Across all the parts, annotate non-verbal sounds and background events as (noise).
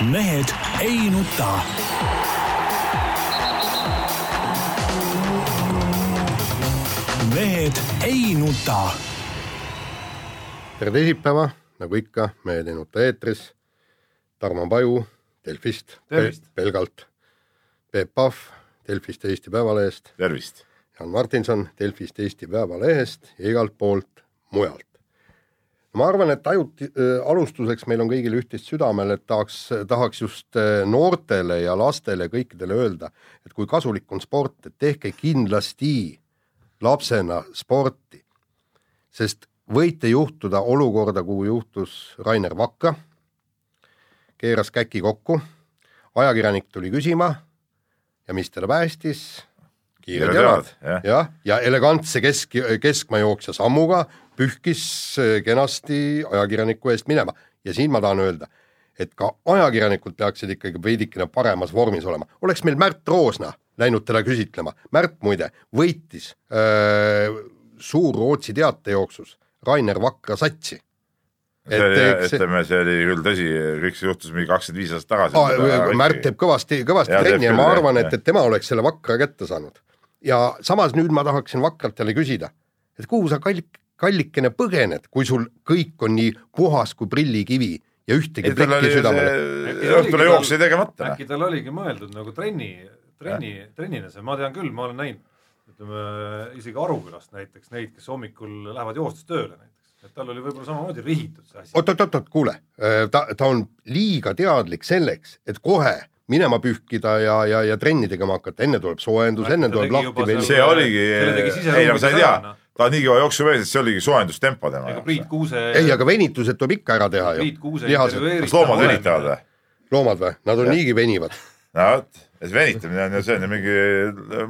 mehed ei nuta. mehed ei nuta. tere teisipäeva, nagu ikka, Mehed ei nuta eetris. Tarmo Paju Delfist, pelgalt. Peep Pahv Delfist ja Eesti Päevalehest, tervist. Jaan Martinson Delfist, Eesti Päevalehest ja igalt poolt mujalt. Ma arvan, et ajuti äh,, alustuseks meil on kõigil üht-teist südamel, et tahaks, tahaks just äh, noortele ja lastele kõikidele öelda, et kui kasulik on sport, et tehke kindlasti lapsena sporti, sest võite juhtuda olukorda, kuhu juhtus Rainer Vakra, keeras käki kokku, ajakirjanik tuli küsima ja mis teda päästis? kiired jalad, jah. jah, ja elegantse kesk, keskmaajooksja sammuga pühkis äh, kenasti ajakirjaniku eest minema ja siin ma tahan öelda, et ka ajakirjanikud peaksid ikkagi veidikene paremas vormis olema. oleks meil Märt Roosna läinud teda küsitlema, Märt muide võitis öö, suur Rootsi teatejooksus Rainer Vakra satsi. see oli, ütleme, see oli küll tõsi, kõik see juhtus mingi kakskümmend viis aastat tagasi. Aa, Märt teeb kõvasti, kõvasti teeb trenni ja ma arvan, et, et tema oleks selle Vakra kätte saanud. ja samas nüüd ma tahaksin Vakralt jälle küsida, et kuhu sa kallik, kallikene põgened, kui sul kõik on nii puhas kui prillikivi ja ühtegi ei, tal plekki oli südamele. see õhtune jooks jäi tegemata. äkki tal oligi mõeldud nagu trenni, trenni, trennina see, ma tean küll, ma olen näinud, ütleme isegi Arukülast näiteks neid, kes hommikul lähevad joostes tööle näiteks, et tal oli võib-olla samamoodi rihitud see asi. oot-oot-oot, kuule, ta, ta on liiga teadlik selleks, et kohe minema pühkida ja, ja, ja trenni tegema hakata, enne tuleb soojendus, enne tuleb lahti see oligi, siseruumides ei no sa ei tea noh., ta on nii kõva jooksumees, et see oligi soojendustempo tema ega Priit jaoks. Kuuse, ei, aga venitused tuleb ikka ära teha ju Priit Kuuse. lihased, kas loomad venitavad või? loomad või, nad on Jah. niigi venivad. no vot, et venitamine on ju, see on ju mingi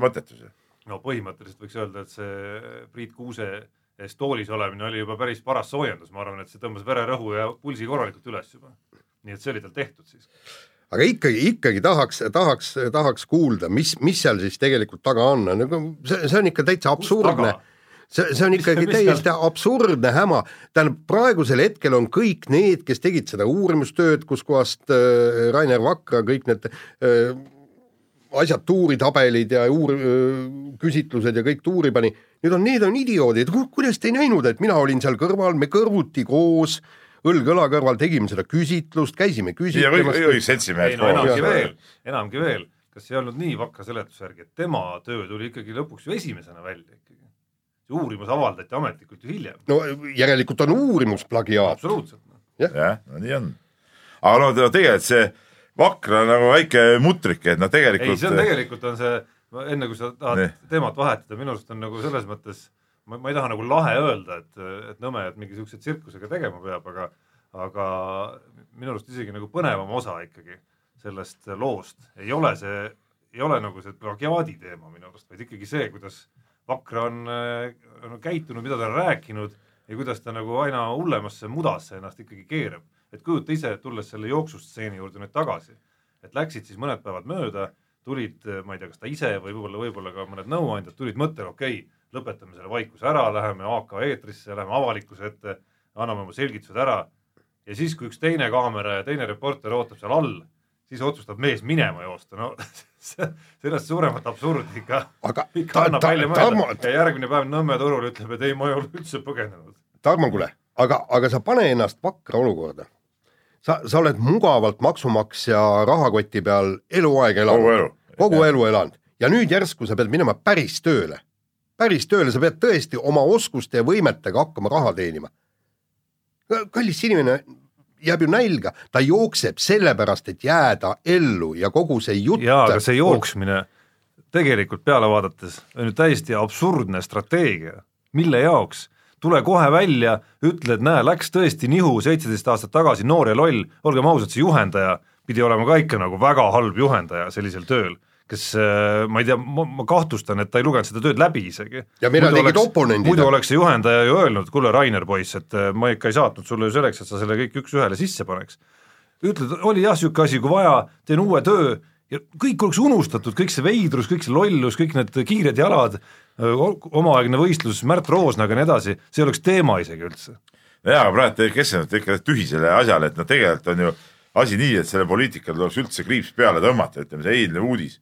mõttetus ju. no põhimõtteliselt võiks öelda, et see Priit Kuuse ees toolis olemine oli juba päris paras soojendus, ma arvan, et see tõmbas vererõhu ja pulsi korralikult üles juba. nii et see oli tal tehtud siis. aga ikkagi, ikkagi tahaks, tahaks, tahaks kuulda, mis, mis seal siis tegelikult taga on, nagu see, see on ikka täitsa absurdne. see, see on ikkagi mis täiesti absurdne häma, tähendab praegusel hetkel on kõik need, kes tegid seda uurimustööd, kuskohast äh, Rainer Vakra kõik need äh, asjad, tuuritabelid ja uur-, küsitlused ja kõik tuuri pani, nüüd on, need on idioodid, kuidas te ei näinud, et mina olin seal kõrval, me kõrvuti koos, õlg õla kõrval tegime seda küsitlust, käisime küsitlemas. kõik ei seltsimehed no enamgi veel, enamgi veel, kas ei olnud nii vakra seletuse järgi, et tema töö tuli ikkagi lõpuks ju esimesena välja ikkagi. See uurimus avaldati ametlikult ju hiljem, no järelikult on uurimusplagiaat. absoluutselt. jah, no nii on. aga no te- tegelikult see Vakra nagu väike mutrike, et noh, ei, tegelikult see on tegelikult on see, enne kui sa tahad Nii. teemat vahetada, minu arust on nagu selles mõttes, ma, ma ei taha nagu lahe öelda, et, et Nõmme, et mingi siukse tsirkusega tegema peab, aga aga minu arust isegi nagu põnevam osa ikkagi sellest loost ei ole see, ei ole nagu see plagiaadi teema minu arust, vaid ikkagi see, kuidas Vakra on, on käitunud, mida ta on rääkinud ja kuidas ta nagu aina hullemasse mudasse ennast ikkagi keerab. et kujuta ise, tulles selle jooksustseeni juurde nüüd tagasi, et läksid siis mõned päevad mööda, tulid, ma ei tea, kas ta ise või võib-olla, võib-olla ka mõned nõuandjad tulid mõttele, okei okay,, lõpetame selle vaikuse ära, läheme AK eetrisse, läheme avalikkuse ette, anname oma selgitused ära ja siis, kui üks teine kaamera ja teine reporter ootab seal all, siis otsustab mees minema joosta, no (laughs) sellest suuremat absurdi ikka, aga (laughs) ikka ta, annab ta, välja mõelda, ja järgmine päev Nõmme turul ütleb, et ei, ma ei ole üldse põgenenud. Tarmo, kuule, aga, aga sa pane ennast vakra olukorda. sa, sa oled mugavalt maksumaksja rahakoti peal eluaeg elanud. kogu elu. kogu elu elanud ja nüüd järsku sa pead minema päris tööle. päris tööle, sa pead tõesti oma oskuste ja võimetega hakkama raha teenima. kallis inimene jääb ju nälga, ta jookseb sellepärast, et jääda ellu ja kogu see jutt. jaa, aga see jooksmine tegelikult peale vaadates on ju täiesti absurdne strateegia, mille jaoks? Tule kohe välja, ütle, et näe, läks tõesti nihu seitseteist aastat tagasi, noor ja loll, olgem ausad, see juhendaja pidi olema ka ikka nagu väga halb juhendaja sellisel tööl, kes äh, ma ei tea, ma, kahtlustan, et ta ei lugenud seda tööd läbi isegi. Ja mida tegid oponendid? muidu oleks see juhendaja ju öelnud, kuule, Rainer poiss, et äh, ma ikka ei saatnud sulle ju selleks, et sa selle kõik üks-ühele sisse paneks. ütled, oli jah niisugune asi, kui vaja, teen uue töö ja kõik oleks unustatud, kõik see veidrus, kõik see lollus, kõik need kiired jalad, omaaegne võistlus Märt Roosnaga ja nii edasi, see ei oleks teema isegi üldse. jaa, aga praegu te keskendute ikka tühisele asjale, et no tegelikult on ju asi nii, et sellele poliitikale tuleks üldse kriips peale tõmmata, ütleme see eilne uudis,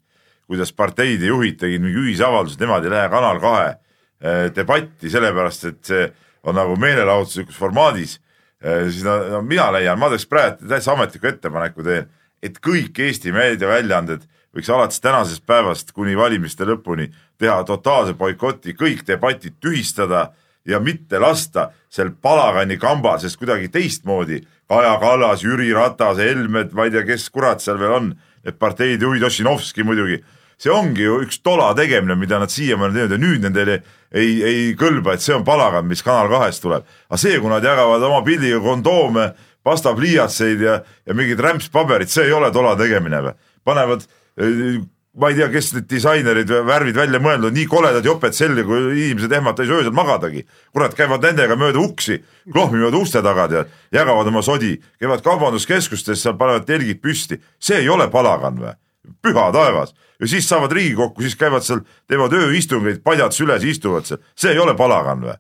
kuidas parteide juhid tegid mingi ühisavalduse, nemad ei lähe Kanal kahe eh, debatti, sellepärast et see on nagu meelelahutuslikus formaadis, siis no, no mina leian, ma teeks praegu täitsa ametliku ettepaneku teen, et kõik Eesti meediaväljaanded võiks alates tänasest päevast kuni valimiste lõpuni teha totaalse boikoti, kõik debatid tühistada ja mitte lasta sel palagani kambal, sest kuidagi teistmoodi Kaja Kallas, Jüri Ratas, Helmed, ma ei tea, kes kurat seal veel on, need parteide juhid, Ossinovski muidugi, see ongi ju üks tola tegemine, mida nad siiamaani teinud ja nüüd nendele ei, ei kõlba, et see on palagan, mis Kanal kahest tuleb. aga see, kui nad jagavad oma pildiga kondoome, pastapliiatseid ja, ja mingit rämpspaberit, see ei ole tola tegemine või? panevad eh, ma ei tea, kes need disainerid värvid välja mõelnud, nii koledad joped selga, kui inimesed ehmata ei saa öösel magadagi. kurat, käivad nendega mööda uksi, klohmivad uste taga tead, jagavad oma sodi, käivad kaubanduskeskustes, seal panevad telgid püsti, see ei ole palagan või? Püha taevas ja siis saavad Riigikokku, siis käivad seal, teevad ööistungeid, padjad süles, istuvad seal, see ei ole palagan või?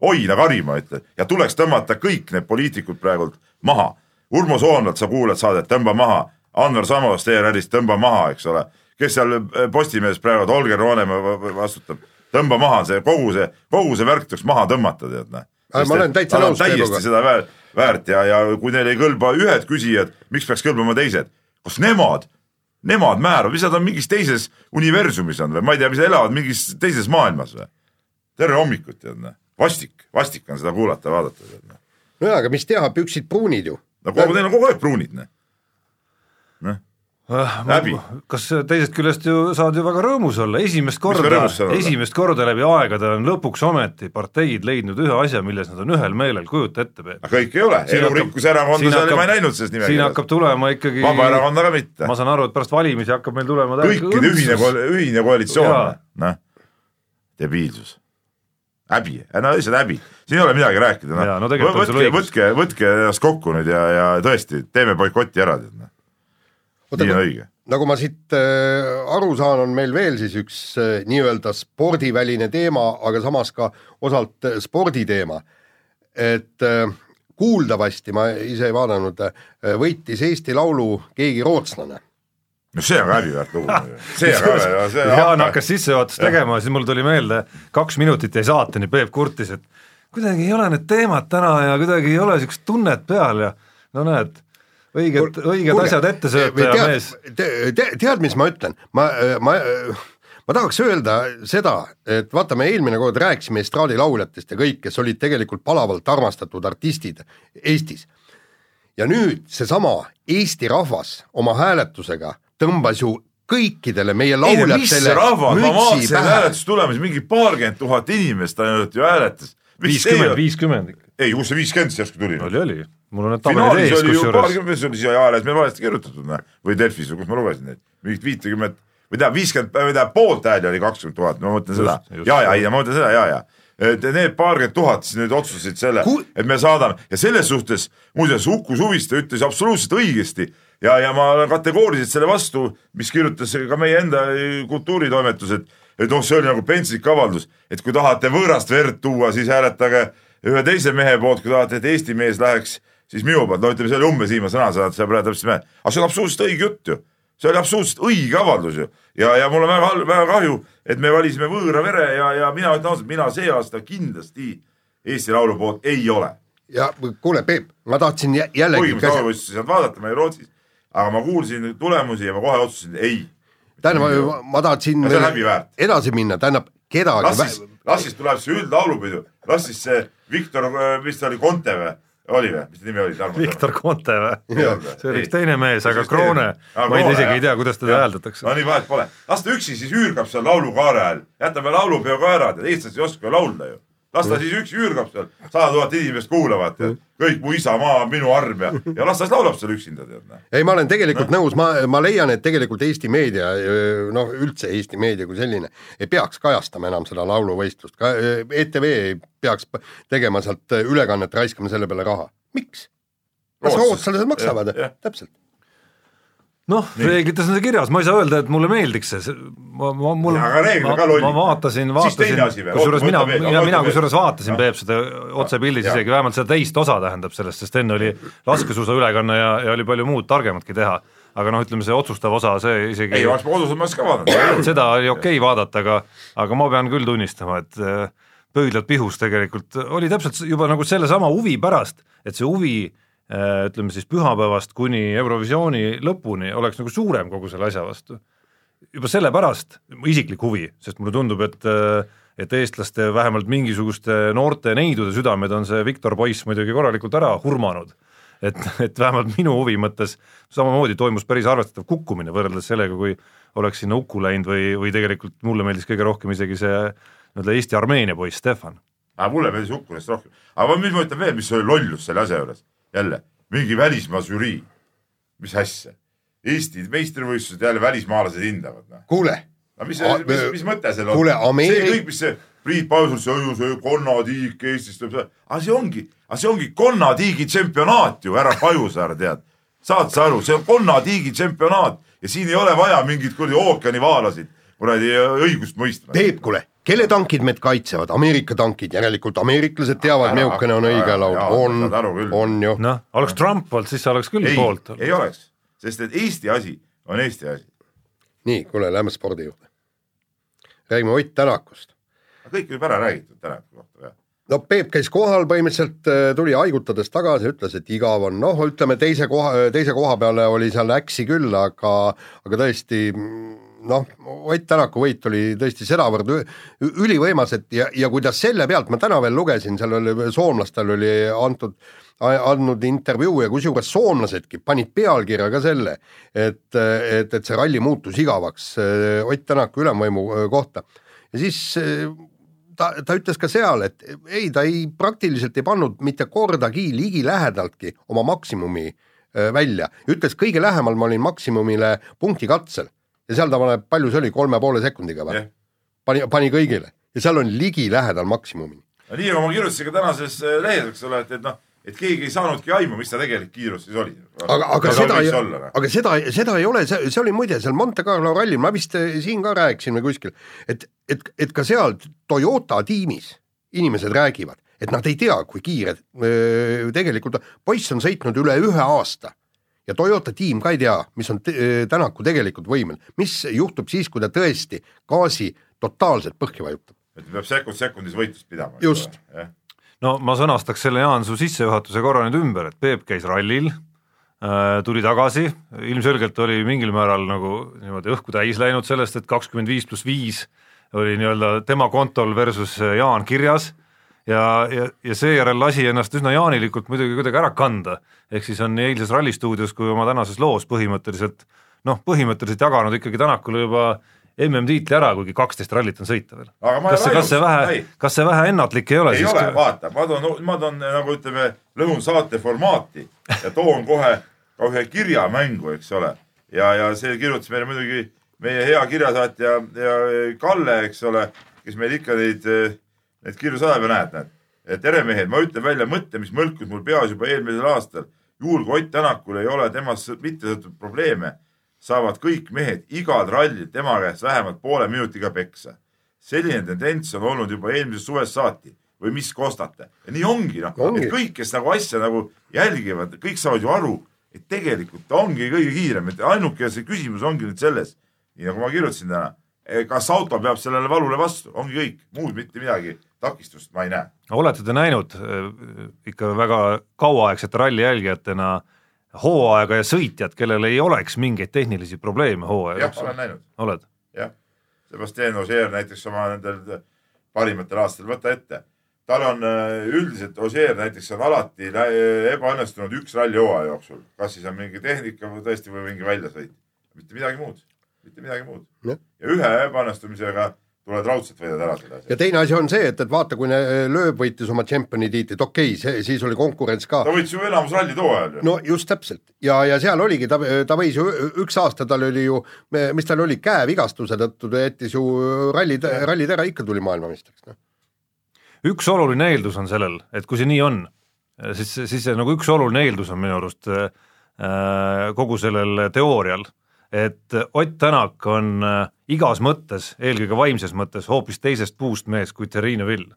oina kari, ma ütlen, ja tuleks tõmmata kõik need poliitikud praegult maha. Urmo Soomlalt sa kuulad saadet, tõmba maha, Anvar Samost ERR-ist tõmba maha, eks ole, kes seal äh, Postimehes praegu Holger Roonemaa va- va- vastutab, tõmba maha see kogu see, kogu see värk tuleks maha tõmmata, tead näe. Ma olen täitsa nõus Peebuga. seda väärt, väärt ja, ja kui neil ei kõlba ühed küsijad, miks peaks kõlbama teised, kas nemad, nemad määravad, mis nad on mingis teises universumis on või ma ei tea, mis elavad mingis teises maailmas või? tere hommikut, tead näe, vastik, vastik on seda kuulata, vaadata, tead näe. no jaa, aga mis teha, püksid pruunid ju. no kogu, neil on kogu aeg pruunid, näe. Läbi. kas teisest küljest ju saad ju väga rõõmus olla, esimest korda esimest korda läbi aegade on lõpuks ometi parteid leidnud ühe asja, milles nad on ühel meelel, kujuta ette, aga kõik ei ole, elurikkuse erakonda seal ma ei näinud selles siin nimekirjas hakkab. tulema ikkagi Vabaerakonda ka mitte. ma. saan aru, et pärast valimisi hakkab meil tulema kõikide ühine, ühine koalitsioon noh, debiilsus, häbi, no lihtsalt häbi, siin ei ole midagi rääkida, noh. Võtke, võtke, võtke ennast kokku nüüd ja, ja tõesti, teeme boikoti ära, tead noh, nii on õige. nagu ma siit äh, aru saan, on meil veel siis üks äh, nii-öelda spordiväline teema, aga samas ka osalt äh, sporditeema. et äh, kuuldavasti, ma ise ei vaadanud äh,, võitis Eesti Laulu keegi rootslane. no see on ka häbiväärt lugu, see on ka, (laughs) see Jaan hakkas sissejuhatust tegema, siis mul tuli meelde, kaks minutit jäi saateni, Peep kurtis, et kuidagi ei ole need teemad täna ja kuidagi ei ole niisugust tunnet peal ja no näed, õiged, õiged Kuulge, asjad ette sööta ja tead, mees te, te, tead, mis ma ütlen, ma, ma, ma tahaks öelda seda, et vaata, me eelmine kord rääkisime estraadilauljatest ja kõik, kes olid tegelikult palavalt armastatud artistid Eestis. ja nüüd seesama Eesti rahvas oma hääletusega tõmbas ju kõikidele meie lauljatele rahvas, ma mütsi vaatasin pähe. hääletustulemusi, mingi paarkümmend tuhat inimest ainult ju hääletas. viiskümmend, viiskümmend ikka. ei, kus see viiskümmend siis järsku tuli? oli, oli, mul on need tabelid ees kusjuures, paarkümmend, see oli siia ajalehes meil valesti kirjutatud, noh, või Delfis või kus ma lugesin neid, mingit viitekümmet või tähendab viiskümmend, või tähendab poolt hääli oli kakskümmend tuhat, ma mõtlen seda. Ja, ja, ei, ma mõtlen seda, ja, ja. et need paarkümmend tuhat siis nüüd otsustasid selle Ku-, et me saadame. Ja selles suhtes muuseas Uku Suviste ütles absoluutselt õigesti. Ja, ja ma olen kategooriliselt selle vastu, mis kirjutas ka meie enda kultuuritoimetus, et et noh, see oli nagu pentsik avaldus, et kui tahate võõrast verd tuua, siis hääletage ühe teise mehe poolt, kui tahate, et Eesti mees läheks, siis minu poolt, no ütleme, see oli umbes viimane sõnasõnad, see praegu täpselt meelde, aga see on absoluutselt õige jutt ju. see oli absoluutselt õige avaldus ju ja, ja mul on väga, väga kahju, et me valisime võõra vere ja, ja mina ütlen ausalt, mina see aasta kindlasti Eesti Laulu poolt ei ole. ja kuule, Peep, ma tahtsin jä- jällegi kuigi ma soovitasin sealt vaadata, ma olin Rootsis, aga ma kuulsin tulemusi ja ma kohe otsustasin ei. tähendab, ma on häbiväärt. edasi minna, tähendab kedagi las siis, las siis tuleb see üldlaulupidu, las siis see Viktor, mis ta oli, Konte või, oli või, mis ta nimi oli? Viktor Konte või? See oli Ei. üks teine mees, aga. Kroone, ma ei tea, isegi ei tea, kuidas teda hääldatakse no. nii vahet pole, las ta üksi siis üürgab seal laulukaare all, jätame laulupeo ka ära, eestlased ei oska ju laulda ju. Las ta siis üksi üürgab seal, sada tuhat inimest kuulavad, tead, kõik mu isamaa on minu arm ja, ja las ta siis laulab seal üksinda, tead. noh. ei, ma olen tegelikult nõus, ma, ma leian, et tegelikult Eesti meedia, noh üldse Eesti meedia kui selline ei peaks kajastama enam seda lauluvõistlust, ka ETV ei peaks tegema sealt ülekannet, raiskama selle peale raha, miks? las rootslased maksavad täpselt. noh, reeglites on see kirjas, ma ei saa öelda, et mulle meeldiks see, ma, ma, mul ma, ma vaatasin, vaatasin. kusjuures mina mina, mina kusjuures vaatasin. Peep seda otsepildis isegi, vähemalt seda teist osa tähendab sellest, sest enne oli laskesuusaülekanne ja, ja oli palju muud targematki teha. aga noh, ütleme see otsustav osa, see isegi ei, oleks ma kodus ma oleks ka vaadanud. seda oli okei okay vaadata, aga, aga ma pean küll tunnistama, et äh, pöidlad pihus tegelikult oli täpselt juba nagu sellesama huvi pärast, et see huvi ütleme siis pühapäevast kuni Eurovisiooni lõpuni oleks nagu suurem kogu selle asja vastu. juba sellepärast, isiklik huvi, sest mulle tundub, et äh, et eestlaste vähemalt mingisuguste noorte neidude südamed on see Viktor Poiss muidugi korralikult ära hurmanud et, et vähemalt minu huvi mõttes samamoodi toimus päris arvestatav kukkumine võrreldes sellega, kui oleks sinna Uku läinud või, või tegelikult mulle meeldis kõige rohkem isegi see nii-öelda Eesti-Armeenia poiss Stefan. aga mulle meeldis Ukunist rohkem. aga mis ma ütlen veel, mis oli lollus selle asja juures, jälle mingi välismaa žürii, mis asja, Eesti meistrivõistlused jälle välismaalased hindavad, noh. kuule, aga mis, mis, mis mõte seal on? kuule, Ameeri- see kõik, mis see Priit Pausel, see see konnatiik Eestist aga see ongi, aga see ongi konnatiigi tsempionaat ju, härra Pajusaar, tead. saad sa aru, see on konnatiigi tsempionaat ja siin ei ole vaja mingeid kuradi ookeanivaalasid kuradi õigust mõistma. Peep, kuule, kelle tankid meid kaitsevad, Ameerika tankid, järelikult ameeriklased teavad, mehukene on õige jaa, on on ju. noh, oleks Trump olnud, siis oleks küll ei poolt, ei oleks, sest et Eesti asi on Eesti asi. nii, kuule, lähme spordi juurde. räägime Ott Tänakust. kõik võib ära räägitud täna kohta jah. no Peep käis kohal põhimõtteliselt, tuli haigutades tagasi, ütles, et igav on, noh, ütleme teise koha, teise koha peale oli seal äksi küll, aga, aga tõesti noh, Ott Tänaku võit oli tõesti sedavõrd ülivõimas, et ja, ja kui ta selle pealt, ma täna veel lugesin, seal oli soomlastel oli antud, andnud intervjuu ja kusjuures soomlasedki panid pealkirja ka selle, et, et, et see ralli muutus igavaks eh, Ott Tänaku ülemvõimu eh, kohta. Ja siis eh, ta, ta ütles ka seal, et ei, ta ei, praktiliselt ei pannud mitte kordagi ligilähedaltki oma maksimumi välja, ütles kõige lähemal ma olin maksimumile punkti katsel ja seal ta paneb, palju see oli, kolme poole sekundiga või jah, pani, pani kõigile ja seal on ligilähedal maksimumini. nii nagu ma kirjutasin ka tänases äh, lehes, eks ole, et, et noh, et keegi ei saanudki aimu, mis ta tegelik kiirus siis oli. aga, aga seda ei, noh. aga seda, seda ei ole, see, see oli muide seal Monte Carlo rallil, ma vist eh, siin ka rääkisin või kuskil, et, et, et ka seal Toyota tiimis inimesed räägivad, et nad ei tea, kui kiire öö, tegelikult, poiss on sõitnud üle ühe aasta ja Toyota tiim ka ei tea, mis on te, Tänaku tegelikult võimel, mis juhtub siis, kui ta tõesti gaasi totaalselt põhja vajutab. et peab sekund sekundis võitlust pidama. Just. no ma sõnastaks selle Jaan su sissejuhatuse korra nüüd ümber, et Peep käis rallil äh,, tuli tagasi, ilmselgelt oli mingil määral nagu niimoodi õhku täis läinud sellest, et kakskümmend viis pluss viis oli nii-öelda tema kontol versus Jaan kirjas ja, ja, ja seejärel lasi ennast üsna jaanilikult muidugi kuidagi ära kanda, ehk siis on nii eilses Rallistuudios kui oma tänases loos põhimõtteliselt noh, põhimõtteliselt jaganud ikkagi Tänakule juba MM-tiitli ära, kuigi kaksteist rallit on sõita veel. Kas see, kas see vähe kas see vähe ennatlik ei ole ei siis ole, vaata, ma toon, ma toon nagu ütleme, lõhun saate formaati ja toon kohe ka ühe kirja mängu, eks ole. ja, ja see kirjutas meile muidugi meie hea kirjasaatja ja Kalle, eks ole, kes meil ikka neid, neid kirju saadab ja näed, näed. tere mehed, ma ütlen välja mõtte, mis mõlkus mul peas juba eelmisel aastal. juhul kui Ott Tänakul ei ole temast sõ- mitte sõltuvaid probleeme, saavad kõik mehed igal rallil tema käest vähemalt poole minutiga peksa. Selline tendents on olnud juba eelmisest suvest saati. Või mis kostate? Ja nii ongi noh, et kõik, kes nagu asja nagu jälgivad, kõik saavad ju aru, et tegelikult ta ongi kõige kiirem, et ainuke see küsimus ongi nüüd selles, nii nagu ma kirjutasin täna, kas auto peab sellele valule vastu, ongi kõik, muud mitte midagi, takistust ma ei näe. olete te näinud äh, ikka väga kauaaegsete ralli jälgijatena hooaega ja sõitjat, kellel ei oleks mingeid tehnilisi probleeme hooaja jah, jooksul olen? näinud, oled? jah. Sebastian Ogier näiteks oma nendel parimatel aastatel, võta ette. tal on äh, üldiselt Ogier näiteks on alati ebaõnnestunud üks ralli hooaja jooksul, kas siis on mingi tehnika või tõesti või mingi väljasõit, mitte midagi muud, mitte midagi muud. Jah. ja ühe ebaõnnestumisega tuled raudselt võidad ära selle asja ja. teine asi on see, et, et vaata, kui ne- lööb võitis oma tšempioni tiitlit, okei okay,, see, siis oli konkurents ka ta võitis ju enamus rallid hooajal ju. no just täpselt ja, ja seal oligi, ta, ta võis ju üks aasta, tal oli ju, mis tal oli, käevigastuse tõttu ta jättis ju rallid, rallid ära, ikka tuli maailmameistriks, noh. üks oluline eeldus on sellel, et kui see nii on, siis, siis see nagu üks oluline eeldus on minu arust äh, äh, kogu sellel teoorial, et Ott Tänak on äh, igas mõttes, eelkõige vaimses mõttes, hoopis teisest puust mees kui Terrine Vill.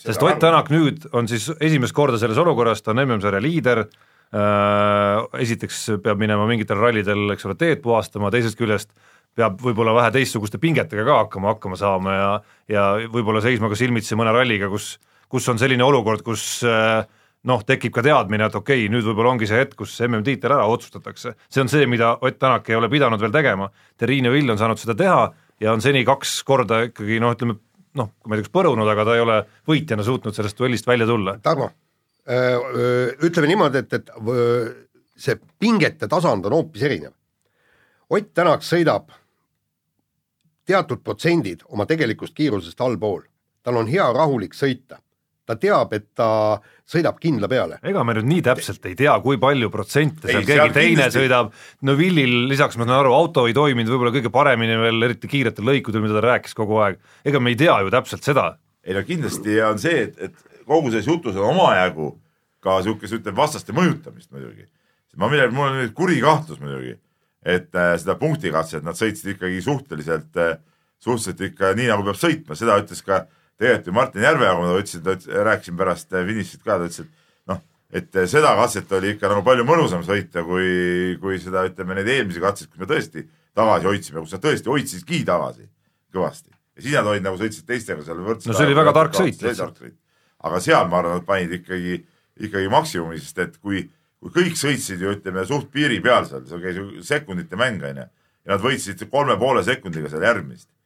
Sest Ott Tänak nüüd on siis esimest korda selles olukorras, ta on MM-sarja liider äh,, esiteks peab minema mingitel rallidel, eks ole, teed puhastama, teisest küljest peab võib-olla vähe teistsuguste pingetega ka hakkama, hakkama saama ja ja võib-olla seisma ka silmitsi mõne ralliga, kus, kus on selline olukord, kus äh, noh, tekib ka teadmine, et okei okay,, nüüd võib-olla ongi see hetk, kus MM-tiitel ära otsustatakse. see on see, mida Ott Tänak ei ole pidanud veel tegema, Terrine Vill on saanud seda teha ja on seni kaks korda ikkagi noh, ütleme noh, ma ei tea, kas põrunud, aga ta ei ole võitjana suutnud sellest duellist välja tulla. Tarmo, ütleme niimoodi, et, et öö, see pingete tasand on hoopis erinev. Ott Tänak sõidab teatud protsendid oma tegelikust kiirusest allpool, tal on hea rahulik sõita ta teab, et ta sõidab kindla peale. ega me nüüd nii täpselt ei tea, kui palju protsente seal keegi teine kindlasti... sõidab, no Willil lisaks ma saan aru, auto ei toiminud võib-olla kõige paremini veel, eriti kiiretel lõikudel, mida ta rääkis kogu aeg, ega me ei tea ju täpselt seda. ei no kindlasti on see, et, et kogu selles jutus on omajagu ka niisugust, ütleme vastaste mõjutamist muidugi. ma millal, mul on nüüd kuri kahtlus muidugi, et äh, seda punktikatset nad sõitsid ikkagi suhteliselt äh,, suhteliselt ikka nii, nagu peab sõitma, seda ütles ka äh, tegelikult ju Martin Järveoja, kui ma ütlesin, rääkisin pärast äh, finišit ka, ta ütles, et noh, et äh, seda katset oli ikka nagu palju mõnusam sõita, kui, kui seda, ütleme, neid eelmisi katseid, kus me tõesti tagasi hoidsime, kus nad tõesti hoidsidki tagasi kõvasti. ja siis nad olid nagu sõitsid teistega seal võrdselt. no see oli väga tark sõit. aga seal ma arvan, nad panid ikkagi, ikkagi maksimumi, sest et kui, kui kõik sõitsid ju ütleme suht piiri peal seal, seal käis ju sekundite mäng onju ja nad võitsid kolme poole sekundiga seal järgmist Äh,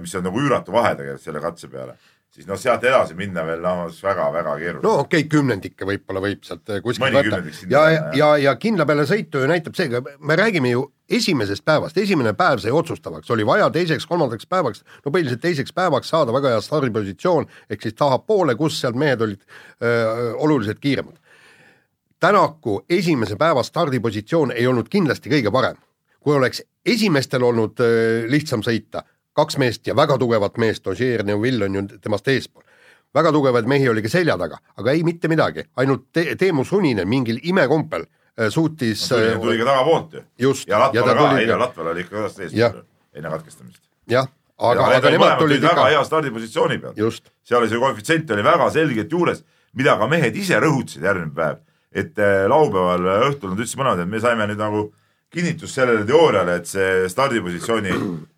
mis on nagu üüratu vahe tegelikult selle katse peale, siis noh, sealt edasi minna veel noh, väga-väga keeruline. no okei okay,, kümnendikke võib-olla võib sealt äh, kuskilt võtta ja, ja, ja, ja kindla peale sõitu ju näitab see, me räägime ju esimesest päevast, esimene päev sai otsustavaks, oli vaja teiseks-kolmandaks päevaks, no põhiliselt teiseks päevaks saada väga hea stardipositsioon, ehk siis tahapoole, kus seal mehed olid öö, oluliselt kiiremad. Tänaku esimese päeva stardipositsioon ei olnud kindlasti kõige parem. kui oleks esimestel olnud öö, lihtsam sõita kaks meest ja väga tugevat meest, Ogier Neuvill on ju temast eespool. väga tugevaid mehi oli ka selja taga, aga ei mitte midagi, ainult te Teemu Suninen mingil imekompel äh, suutis no, Suninen tuli ka tagapoolt ju. just. ja Latval ka, eile Latval oli ikka kõvasti ees enne katkestamist. jah, aga, aga nemad tulid ikka väga hea stardipositsiooni peal. seal oli see koefitsient oli väga selgelt juures, mida ka mehed ise rõhutasid järgmine päev, et äh, laupäeval õhtul nad ütlesid mõlemad, et me saime nüüd nagu kinnitus sellele teooriale, et see stardipositsiooni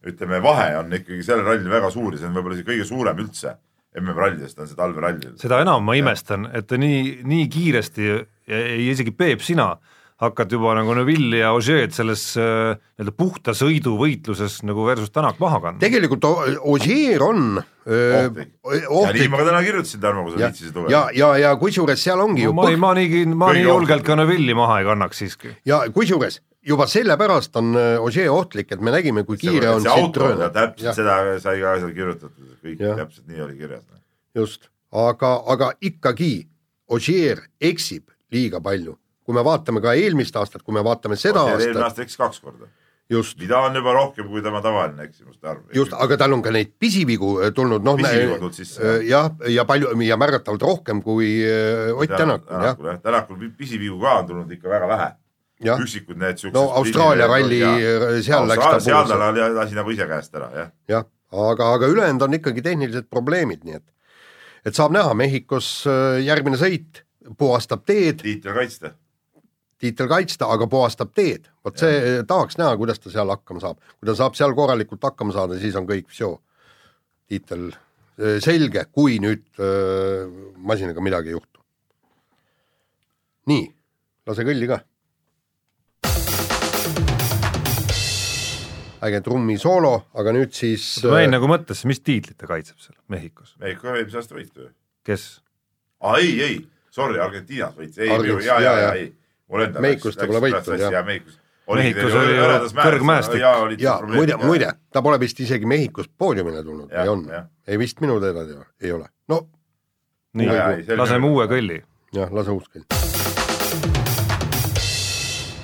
ütleme, vahe on ikkagi sellel rallil väga suur ja see on võib-olla isegi kõige suurem üldse MM-rallidest on see talverallil. seda enam ma imestan, et ta nii, nii kiiresti ja isegi Peep, sina hakkad juba nagu Neville ja Ožeed selles äh, nii-öelda puhta sõidu võitluses nagu versus Tänak maha kandma. tegelikult Ožeer on ohtlik, ohtlik.. ja nii ma ka täna kirjutasin, Tarmo, kui sa viitsisid tulla. ja, ja, ja kusjuures seal ongi no, ju ma ei, ma nii, ma nii julgelt ka Neville'i maha ei kannaks siiski. ja kusjuures juba sellepärast on Ožee äh, ohtlik, et me nägime, kui kiire see, on see auto, täpselt ja. seda sai ka seal kirjutatud, kõik ja. täpselt nii oli kirjas. just, aga, aga ikkagi Ožeer eksib liiga palju, kui me vaatame ka eelmist aastat, kui me vaatame seda Ožeer aastat. eelmine aasta eksis kaks korda. Just. mida on juba rohkem kui tema tavaline eksimuste arv. just, aga tal on ka neid pisivigu äh, tulnud, noh. Äh, jah, ja palju ja märgatavalt rohkem kui Ott Tänakul, jah. Tänakul pisivigu ka on tulnud ikka väga vähe üksikud need siuksed. no Austraalia ralli, seal läks ta seal ta lasi nagu ise käest ära, jah. jah, aga, aga ülejäänud on ikkagi tehnilised probleemid, nii et, et saab näha, Mehhikos äh, järgmine sõit puhastab teed. tiitel kaitsta. tiitel kaitsta, aga puhastab teed. vot see, tahaks näha, kuidas ta seal hakkama saab. kui ta saab seal korralikult hakkama saada, siis on kõik, tiitel äh, selge, kui nüüd öö, äh, masinaga midagi ei juhtu. nii, lase kõlli ka äge trummisoolo, aga nüüd siis ma jäin nagu mõttesse, mis tiitlit ta kaitseb seal Mehhikos? Mehhiko eelmise aasta võitu ju. kes? aa ei, ei, sorry, Argentiinas võitis, ei, ja, ja, ja, ei. Mehhikost ta pole võitnud, jah. Mehhikos Mehhikos oli kõrgmäestik. ja muide, muide, ta pole vist isegi Mehhikost poodiumile tulnud või on? ei vist minu teada ei ole, no. nii, laseme uue kõlli. jah, lase uus kõll.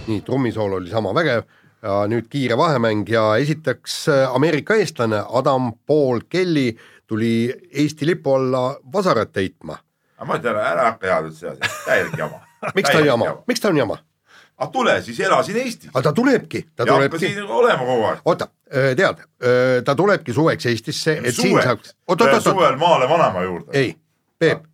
nii, trummisool oli sama vägev nüüd kiire vahemäng ja esiteks äh, Ameerika eestlane Adam Paul Kelly tuli Eesti lipu alla vasarat aga ma ütlen, ära hakka head üldse, täielik jama. (laughs) miks ta on jama, miks ta on jama? aga tule siis ela siin Eestis. Aga ta tulebki, ta ja hakka tulebki, siin olema kogu aeg. oota, tead, ta tulebki suveks Eestisse, et siin saaks, suvel maale vanaema juurde. ei, Peep,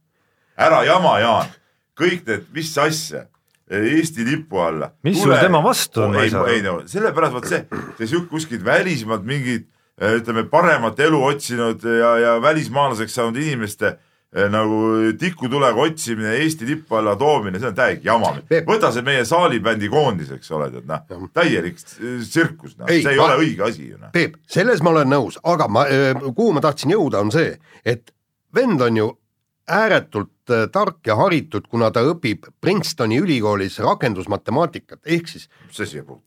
ära jama, Jaan, kõik need, mis asja, Eesti lipu alla. Mis sul tema vastu on, ma ei ei saa aru. ei no sellepärast vot see, see sihuke kuskilt välismaalt mingid eh, ütleme, paremat elu otsinud ja, ja välismaalaseks saanud inimeste eh, nagu tikutulega otsimine, Eesti lipu alla toomine, see on täielik jama võta see meie saalibändi koondis, eks ole, tead noh, täielik eh, tsirkus, noh, Ei, see ei ma- ole õige asi ju noh. Peep, selles ma olen nõus, aga ma, kuhu ma tahtsin jõuda, on see, et vend on ju ääretult äh, tark ja haritud, kuna ta õpib Princetoni ülikoolis rakendusmatemaatikat, ehk siis mis see siia puutub?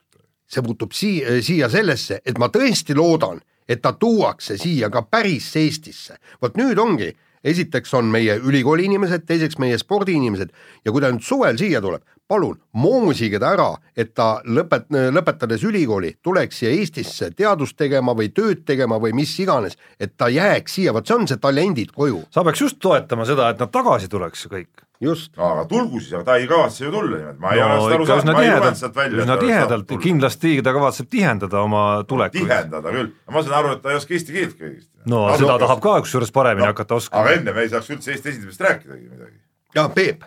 see puutub siia, siia sellesse, et ma tõesti loodan, et ta tuuakse siia ka päris Eestisse. vot nüüd ongi, esiteks on meie ülikooli inimesed, teiseks meie spordiinimesed ja kui ta nüüd suvel siia tuleb, palun moosige ta ära, et ta lõpet-, lõpetades ülikooli tuleks siia Eestisse teadust tegema või tööd tegema või mis iganes, et ta jääks siia, vot see on see talendid koju, sa peaks just toetama seda, et nad tagasi tuleks kõik. just. no aga tulgu siis, aga ta ei kavatse ju tulla niimoodi, ma ei ole no seda aru saanud, ma ei lugenud tihedalt sealt, välja. üsna tihedalt, kindlasti ta kavatseb tihendada oma tulekuid. tihendada küll, ma saan aru, et ta ei oska eesti keelt kõigist. no seda tahab ka kusjuures paremini No, hakata aga oskama. enne me ei saaks üldse Eesti esindamisest rääkidagi midagi. ja Peep,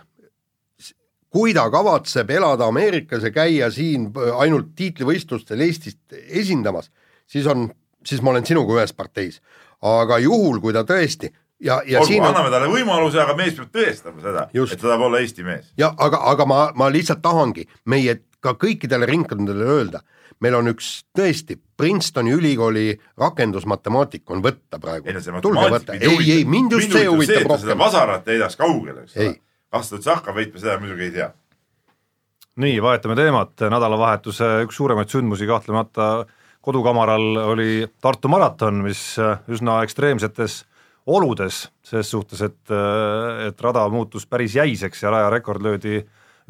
kui ta kavatseb elada Ameerikas ja käia siin ainult tiitlivõistlustel Eestist esindamas, siis on, siis ma olen sinuga ühes parteis. aga juhul, kui ta tõesti ja, ja olgu, siin on anname talle võimaluse, aga mees peab tõestama seda, et ta tahab olla Eesti mees. ja aga, aga ma, ma lihtsalt tahangi meie ka kõikidele ringkondadele öelda, meil on üks tõesti Princetoni ülikooli rakendusmatemaatik on võtta praegu ei no see. tulge võtta, ei, ei mind just see huvitab seda rohkem. vasarat heidaks kaugele, eks ole. Üldse hakkab võitma, seda muidugi ei tea. nii, vahetame teemat, nädalavahetuse üks suuremaid sündmusi kahtlemata kodukamaral oli Tartu maraton, mis üsna ekstreemsetes oludes, ses suhtes, et, et rada muutus päris jäiseks ja rajarekord löödi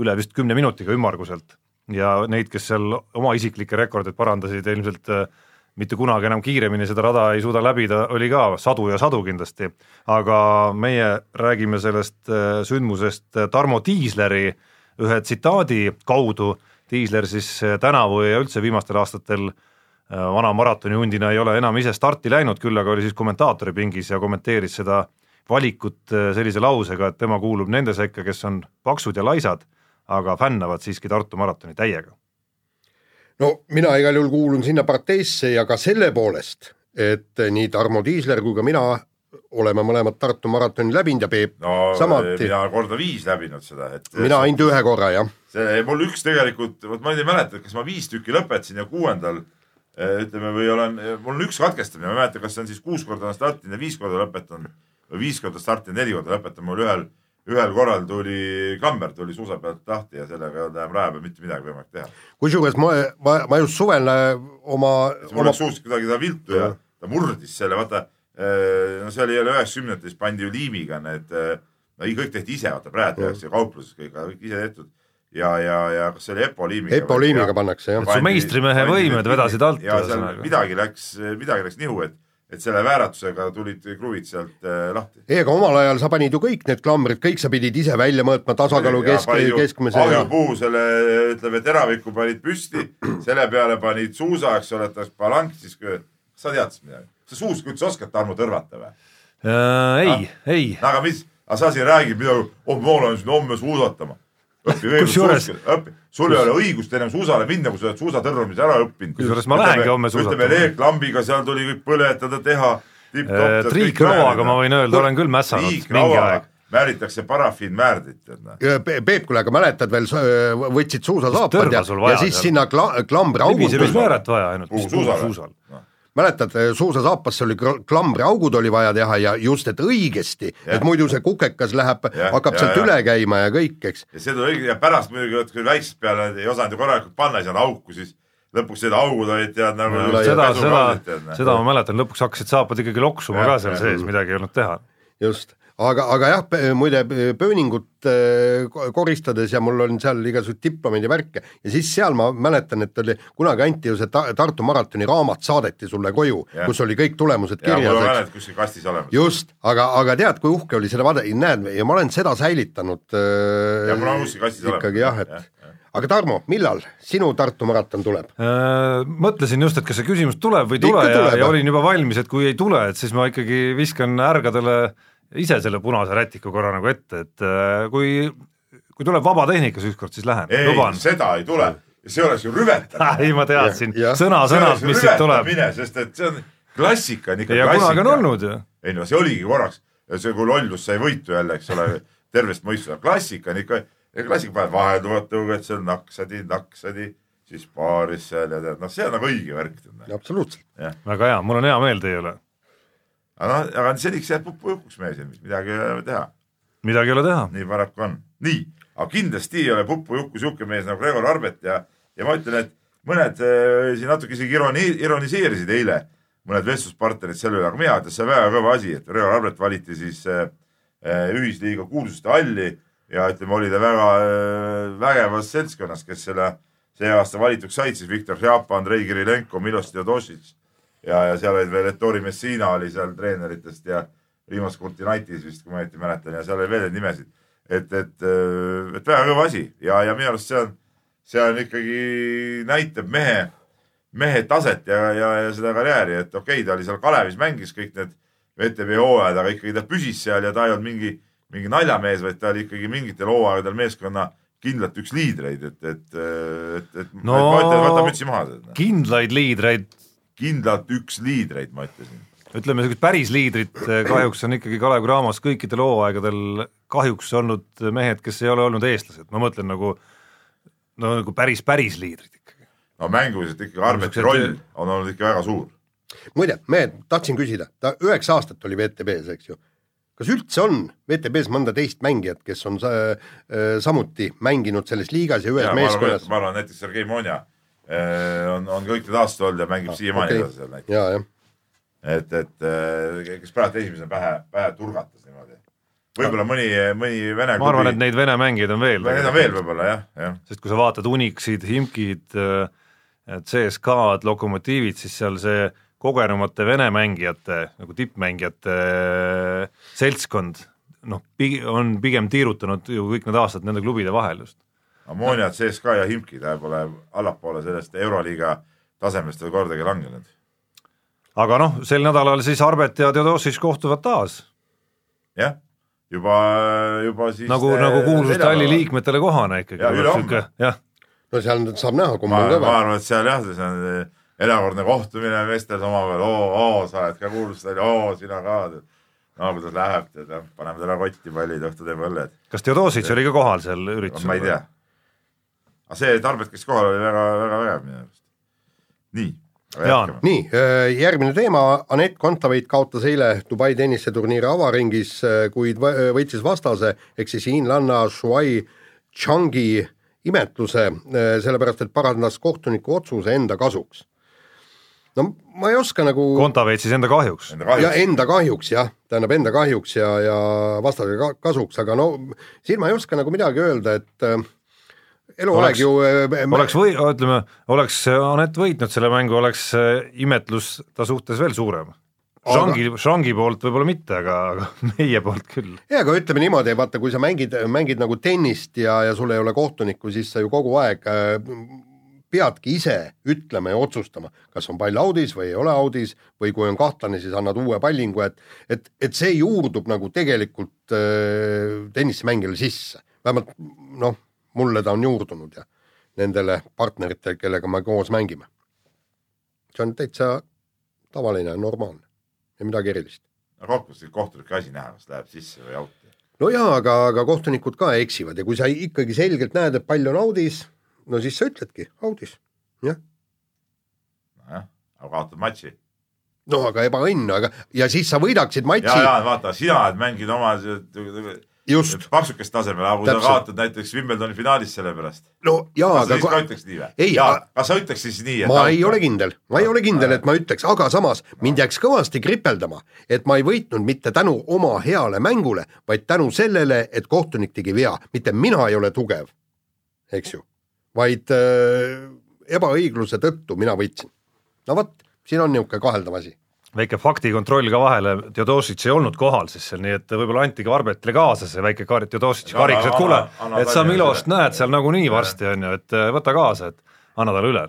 üle vist kümne minutiga ümmarguselt. ja neid, kes seal oma isiklikke rekordeid parandasid, ilmselt äh, mitte kunagi enam kiiremini seda rada ei suuda läbida, oli ka sadu ja sadu kindlasti, aga meie räägime sellest äh, sündmusest äh, Tarmo Tiisleri ühe tsitaadi kaudu, Tiisler siis äh, tänavu ja üldse viimastel aastatel vana maratonihundina ei ole enam ise starti läinud, küll aga oli siis kommentaatori pingis ja kommenteeris seda valikut sellise lausega, et tema kuulub nende sekka, kes on paksud ja laisad, aga fännavad siiski Tartu maratoni täiega. No mina igal juhul kuulun sinna parteisse ja ka selle poolest, et nii Tarmo Tiisler kui ka mina oleme mõlemad Tartu maratoni läbinud ja Peep no samuti, mina korda viis läbinud seda, et mina ainult ühe korra jah, see, mul üks tegelikult, vot ma nüüd ei mäleta, kas ma viis tükki lõpetasin ja kuuendal eh, ütleme, või olen, mul on üks katkestamine, ma ei mäleta, kas see on siis kuus korda olen startinud ja viis korda lõpetanud või viis korda startinud, neli korda lõpetanud, mul ühel, ühel korral tuli klamber tuli suusa pealt lahti ja sellega ei olnud enam raja peal mitte midagi võimalik teha. kusjuures ma, ma, ma just suvel äh, oma, mul oma läks suust kuidagi ta viltu ja ta murdis selle, vaata, no see oli jälle üheksakümnendates pandi ju liimiga need, no ei, kõik tehti ise, vaata praegu tehakse kaupluses kõik, kõik ise tehtud. Ja, ja, ja kas see oli Epo liimiga? Epo liimiga pannakse jah, su meistrimehe võimed vedasid alt, ja seal midagi läks, midagi läks nihu, et, et selle vääratusega tulid kruvid sealt äh, lahti. ei aga omal ajal sa panid ju kõik need klambrid, kõik sa pidid ise välja mõõtma, tasakaalu kesk, keskmise ja ahjupuu selle, ütleme, teraviku panid püsti, selle peale panid suusa, eks ole, et oleks palank, siis kui, sa tead siis midagi, sa suuska üldse oskad Tarmo tõrvata või? Äh, ei, ei, no aga mis, aga sa siin räägid midagi, oh ma olen siin homme suusatama. Õpi kõigepealt Kusjuures- õpi, sul ei ole õigust enam suusale minna, kui sa oled suusatõrjumise ära õppinud. Kusjuures ma lähengi homme suusatama. ütleme leeklambiga seal tuli kõik põletada, teha. Äh, triikrauaga ma võin öelda, olen küll mässanud mingi aeg. määritakse parafiinmäärdit, tead noh. Peep, kuule, aga mäletad veel, võtsid suusasaapad ja, ja siis sinna kla, klambriaugud libisemismääret vaja ainult, Kuhu, mis suusale? mäletad, suusasaapasse oli kl- klambriaugud oli vaja teha ja just, et õigesti, et muidu see kukekas läheb, hakkab ja, sealt ja. üle käima ja kõik, eks. ja see tuli õige ja pärast muidugi, kui väiksest peale ei osanud ju korralikult panna, saanud auku, siis lõpuks need augud olid tead nagu Ja, seda, seda seda ma mäletan, lõpuks hakkasid saapad ikkagi loksuma Jah, ka seal sees, midagi ei olnud teha. just, aga, aga jah, muide pööningut äh, ko- koristades ja mul on seal igasuguseid diplomeid ja värke ja siis seal ma mäletan, et oli, kunagi anti ju see Ta Tartu maratoni raamat saadeti sulle koju, kus oli kõik tulemused ja mul kirjas, on mälet kuskil kastis olemas. just, aga, aga tead, kui uhke oli seda vaadata, näed, ja ma olen seda säilitanud äh, Ja mul on kuskil kastis olemas. ikkagi jah, et jah. aga Tarmo, millal sinu Tartu maraton tuleb? Äh, mõtlesin just, et kas see küsimus tuleb või ei tule ja, ja olin juba valmis, et kui ei tule, et siis ma ikkagi viskan ärgadele ise selle punase rätiku korra nagu ette, et äh, kui, kui tuleb vabatehnikas ükskord, siis lähen, ei, seda ei tule, see oleks ju rüvetamine. (laughs) ei, ma teadsin sõna-sõnalt, mis siit tuleb. sest et see on, klassika on ikka ja kunagi on klassika. olnud ju. ei no see oligi korraks, see kui lollus sai võitu jälle, eks ole, tervest mõistusest, klassika on ikka, klassika paned vahelduvad tõuged seal naksadi, naksadi, siis paaris seal ja tead, noh, see on nagu õige värk. absoluutselt. väga hea, mul on hea meel teie üle. Aga noh, aga seniks jääb pupujukuks mees, midagi ei ole teha, midagi ei ole teha. nii paraku on. nii, aga kindlasti ei ole pupujuku sihuke mees nagu Gregor Arbet ja, ja ma ütlen, et mõned äh, siin natuke isegi ironi-, ironiseerisid eile, mõned vestluspartnerid selle üle, aga mina ütlen, see on väga kõva asi, et Gregor Arbet valiti siis äh, ühisliiga kuulsuste halli ja ütleme, oli ta väga äh, vägevas seltskonnas, kes selle see aasta valituks said, siis Viktor Šjapa, Andrei Kirilenko, Milos Teodosic ja, ja seal olid veel Ettore Messina oli seal treeneritest ja Rimas Kurtinaitis vist, kui ma õieti mäletan ja seal oli veel neid nimesid. et, et, et väga kõva asi ja, ja minu arust see on, see on ikkagi näitab mehe, mehe taset ja, ja, ja seda karjääri, et okei okay,, ta oli seal Kalevis, mängis kõik need VTB hooajad, aga ikkagi ta püsis seal ja ta ei olnud mingi, mingi naljamees, vaid ta oli ikkagi mingitel hooaegadel meeskonna kindlalt üks liidreid, et, et, et, et No- ma ütlen, võta mütsi maha. kindlaid liidreid, kindlalt üks liidreid, ma ütlesin. ütleme niisugust päris liidrit eh, kahjuks on ikkagi Kalev Cramos kõikidel hooaegadel kahjuks olnud mehed, kes ei ole olnud eestlased, ma mõtlen nagu no nagu päris, päris liidrid ikkagi. no mänguliselt ikkagi Niisugused- roll on olnud ikka väga suur. muide, mehed, tahtsin küsida, ta üheksa aastat oli VTB-s, eks ju. kas üldse on VTB-s mõnda teist mängijat, kes on sa, äh, samuti mänginud selles liigas ja ühes ma arvan meeskonnas,? ma arvan näiteks Sergei Monja on, on kõik need aastad olnud ja mängib siiamaani okei. edasi seal näiteks. et, et eh, kes praegu esimesena pähe, pähe turgatas niimoodi. võib-olla mõni, mõni vene ma arvan, et neid vene mängijaid on veel. Neid on veel võib-olla jah, jah. sest kui sa vaatad Unixid, Himkid, CSKA-d, Lokomotiivid, siis seal see kogenumate vene mängijate nagu tippmängijate äh, seltskond noh, on pigem tiirutanud ju kõik need aastad nende klubide vahel just. Ammonia, CSKA ja Himki, ta pole allapoole sellest Euroliiga tasemest veel kordagi langenud. aga noh, sel nädalal siis Arbet ja Theodosic kohtuvad taas jah, juba, juba siis nagu, nagu kuulsuste halli. liikmetele kohane ikkagi. Jah, no seal saab näha, kumb ma, on ma kõva. arvan, et seal jah, see on eh, erakordne kohtumine meestel omavahel, oo, oo, sa oled ka kuulsuste halli, oo, sina ka. no kuidas läheb, tead, paneme talle kotti pallid, õhtu teeme õlled. kas Theodosic oli ka kohal seal üritusel? ma ei tea. Aga see Tarbet, kes kohal oli, väga, väga vägev minu arust. nii. Nii, järgmine teema, Anett Kontaveit kaotas eile Dubai tenniseturniiri avaringis, kuid võ- võitis vastase, ehk siis hiinlanna Shuai Changi imetluse, sellepärast et parandas kohtuniku otsuse enda kasuks. no ma ei oska nagu Kontaveit siis enda kahjuks. Enda ja kahjuks. enda kahjuks jah, tähendab enda kahjuks ja, ja vastase ka- kasuks, aga no siin ma ei oska nagu midagi öelda, et äh, eluaeg Oleks- ju äh, oleks või, ütleme, oleks Anett võitnud selle mängu, oleks äh, imetlus ta suhtes veel suurem. Zhangi, Zhangi poolt võib-olla mitte, aga, aga (laughs) meie poolt küll. jaa, aga ütleme niimoodi, vaata, kui sa mängid, mängid nagu tennist ja, ja sul ei ole kohtunikku, siis sa ju kogu aeg äh, peadki ise ütlema ja otsustama, kas on pall audis või ei ole audis või kui on kahtlane, siis annad uue pallingu, et et, et see juurdub nagu tegelikult äh, tennisemängijale sisse, vähemalt noh, mulle ta on juurdunud ja nendele partneritele, kellega me koos mängime. see on täitsa tavaline, normaalne ja midagi erilist. kokkuvõttes kohtunike asi näha, kas läheb sisse või auti. no jaa, aga, aga kohtunikud ka eksivad ja kui sa ikkagi selgelt näed, et pall on audis, no siis sa ütledki audis, jah. nojah, aga kaotad matši. no aga ebaõnn, aga ja siis sa võidaksid ja, matši, ja vaata, sina oled mänginud oma just, paksukest tasemel, aga kui sa kaotad näiteks Wimbledoni finaalis selle pärast, no jaa, kas sa aga siis ka ütleks nii või? Aga-, kas sa ütleks siis nii, ma ei ole kindel, ma ei ole kindel, et ma ütleks, aga samas mind jääks kõvasti kripeldama, et ma ei võitnud mitte tänu oma heale mängule, vaid tänu sellele, et kohtunik tegi vea, mitte mina ei ole tugev, eks ju, vaid äh, ebaõigluse tõttu mina võitsin. no vot, siin on niisugune kaheldav asi. Väike faktikontroll ka vahele, Theodosic ei olnud kohal siis seal, nii et võib-olla antigi Arbetile kaasa see väike kar-, Theodosic karikas, et kuule, et sa Milost näed seal nagunii varsti, on ju, et äh, võta kaasa, et anna talle üle.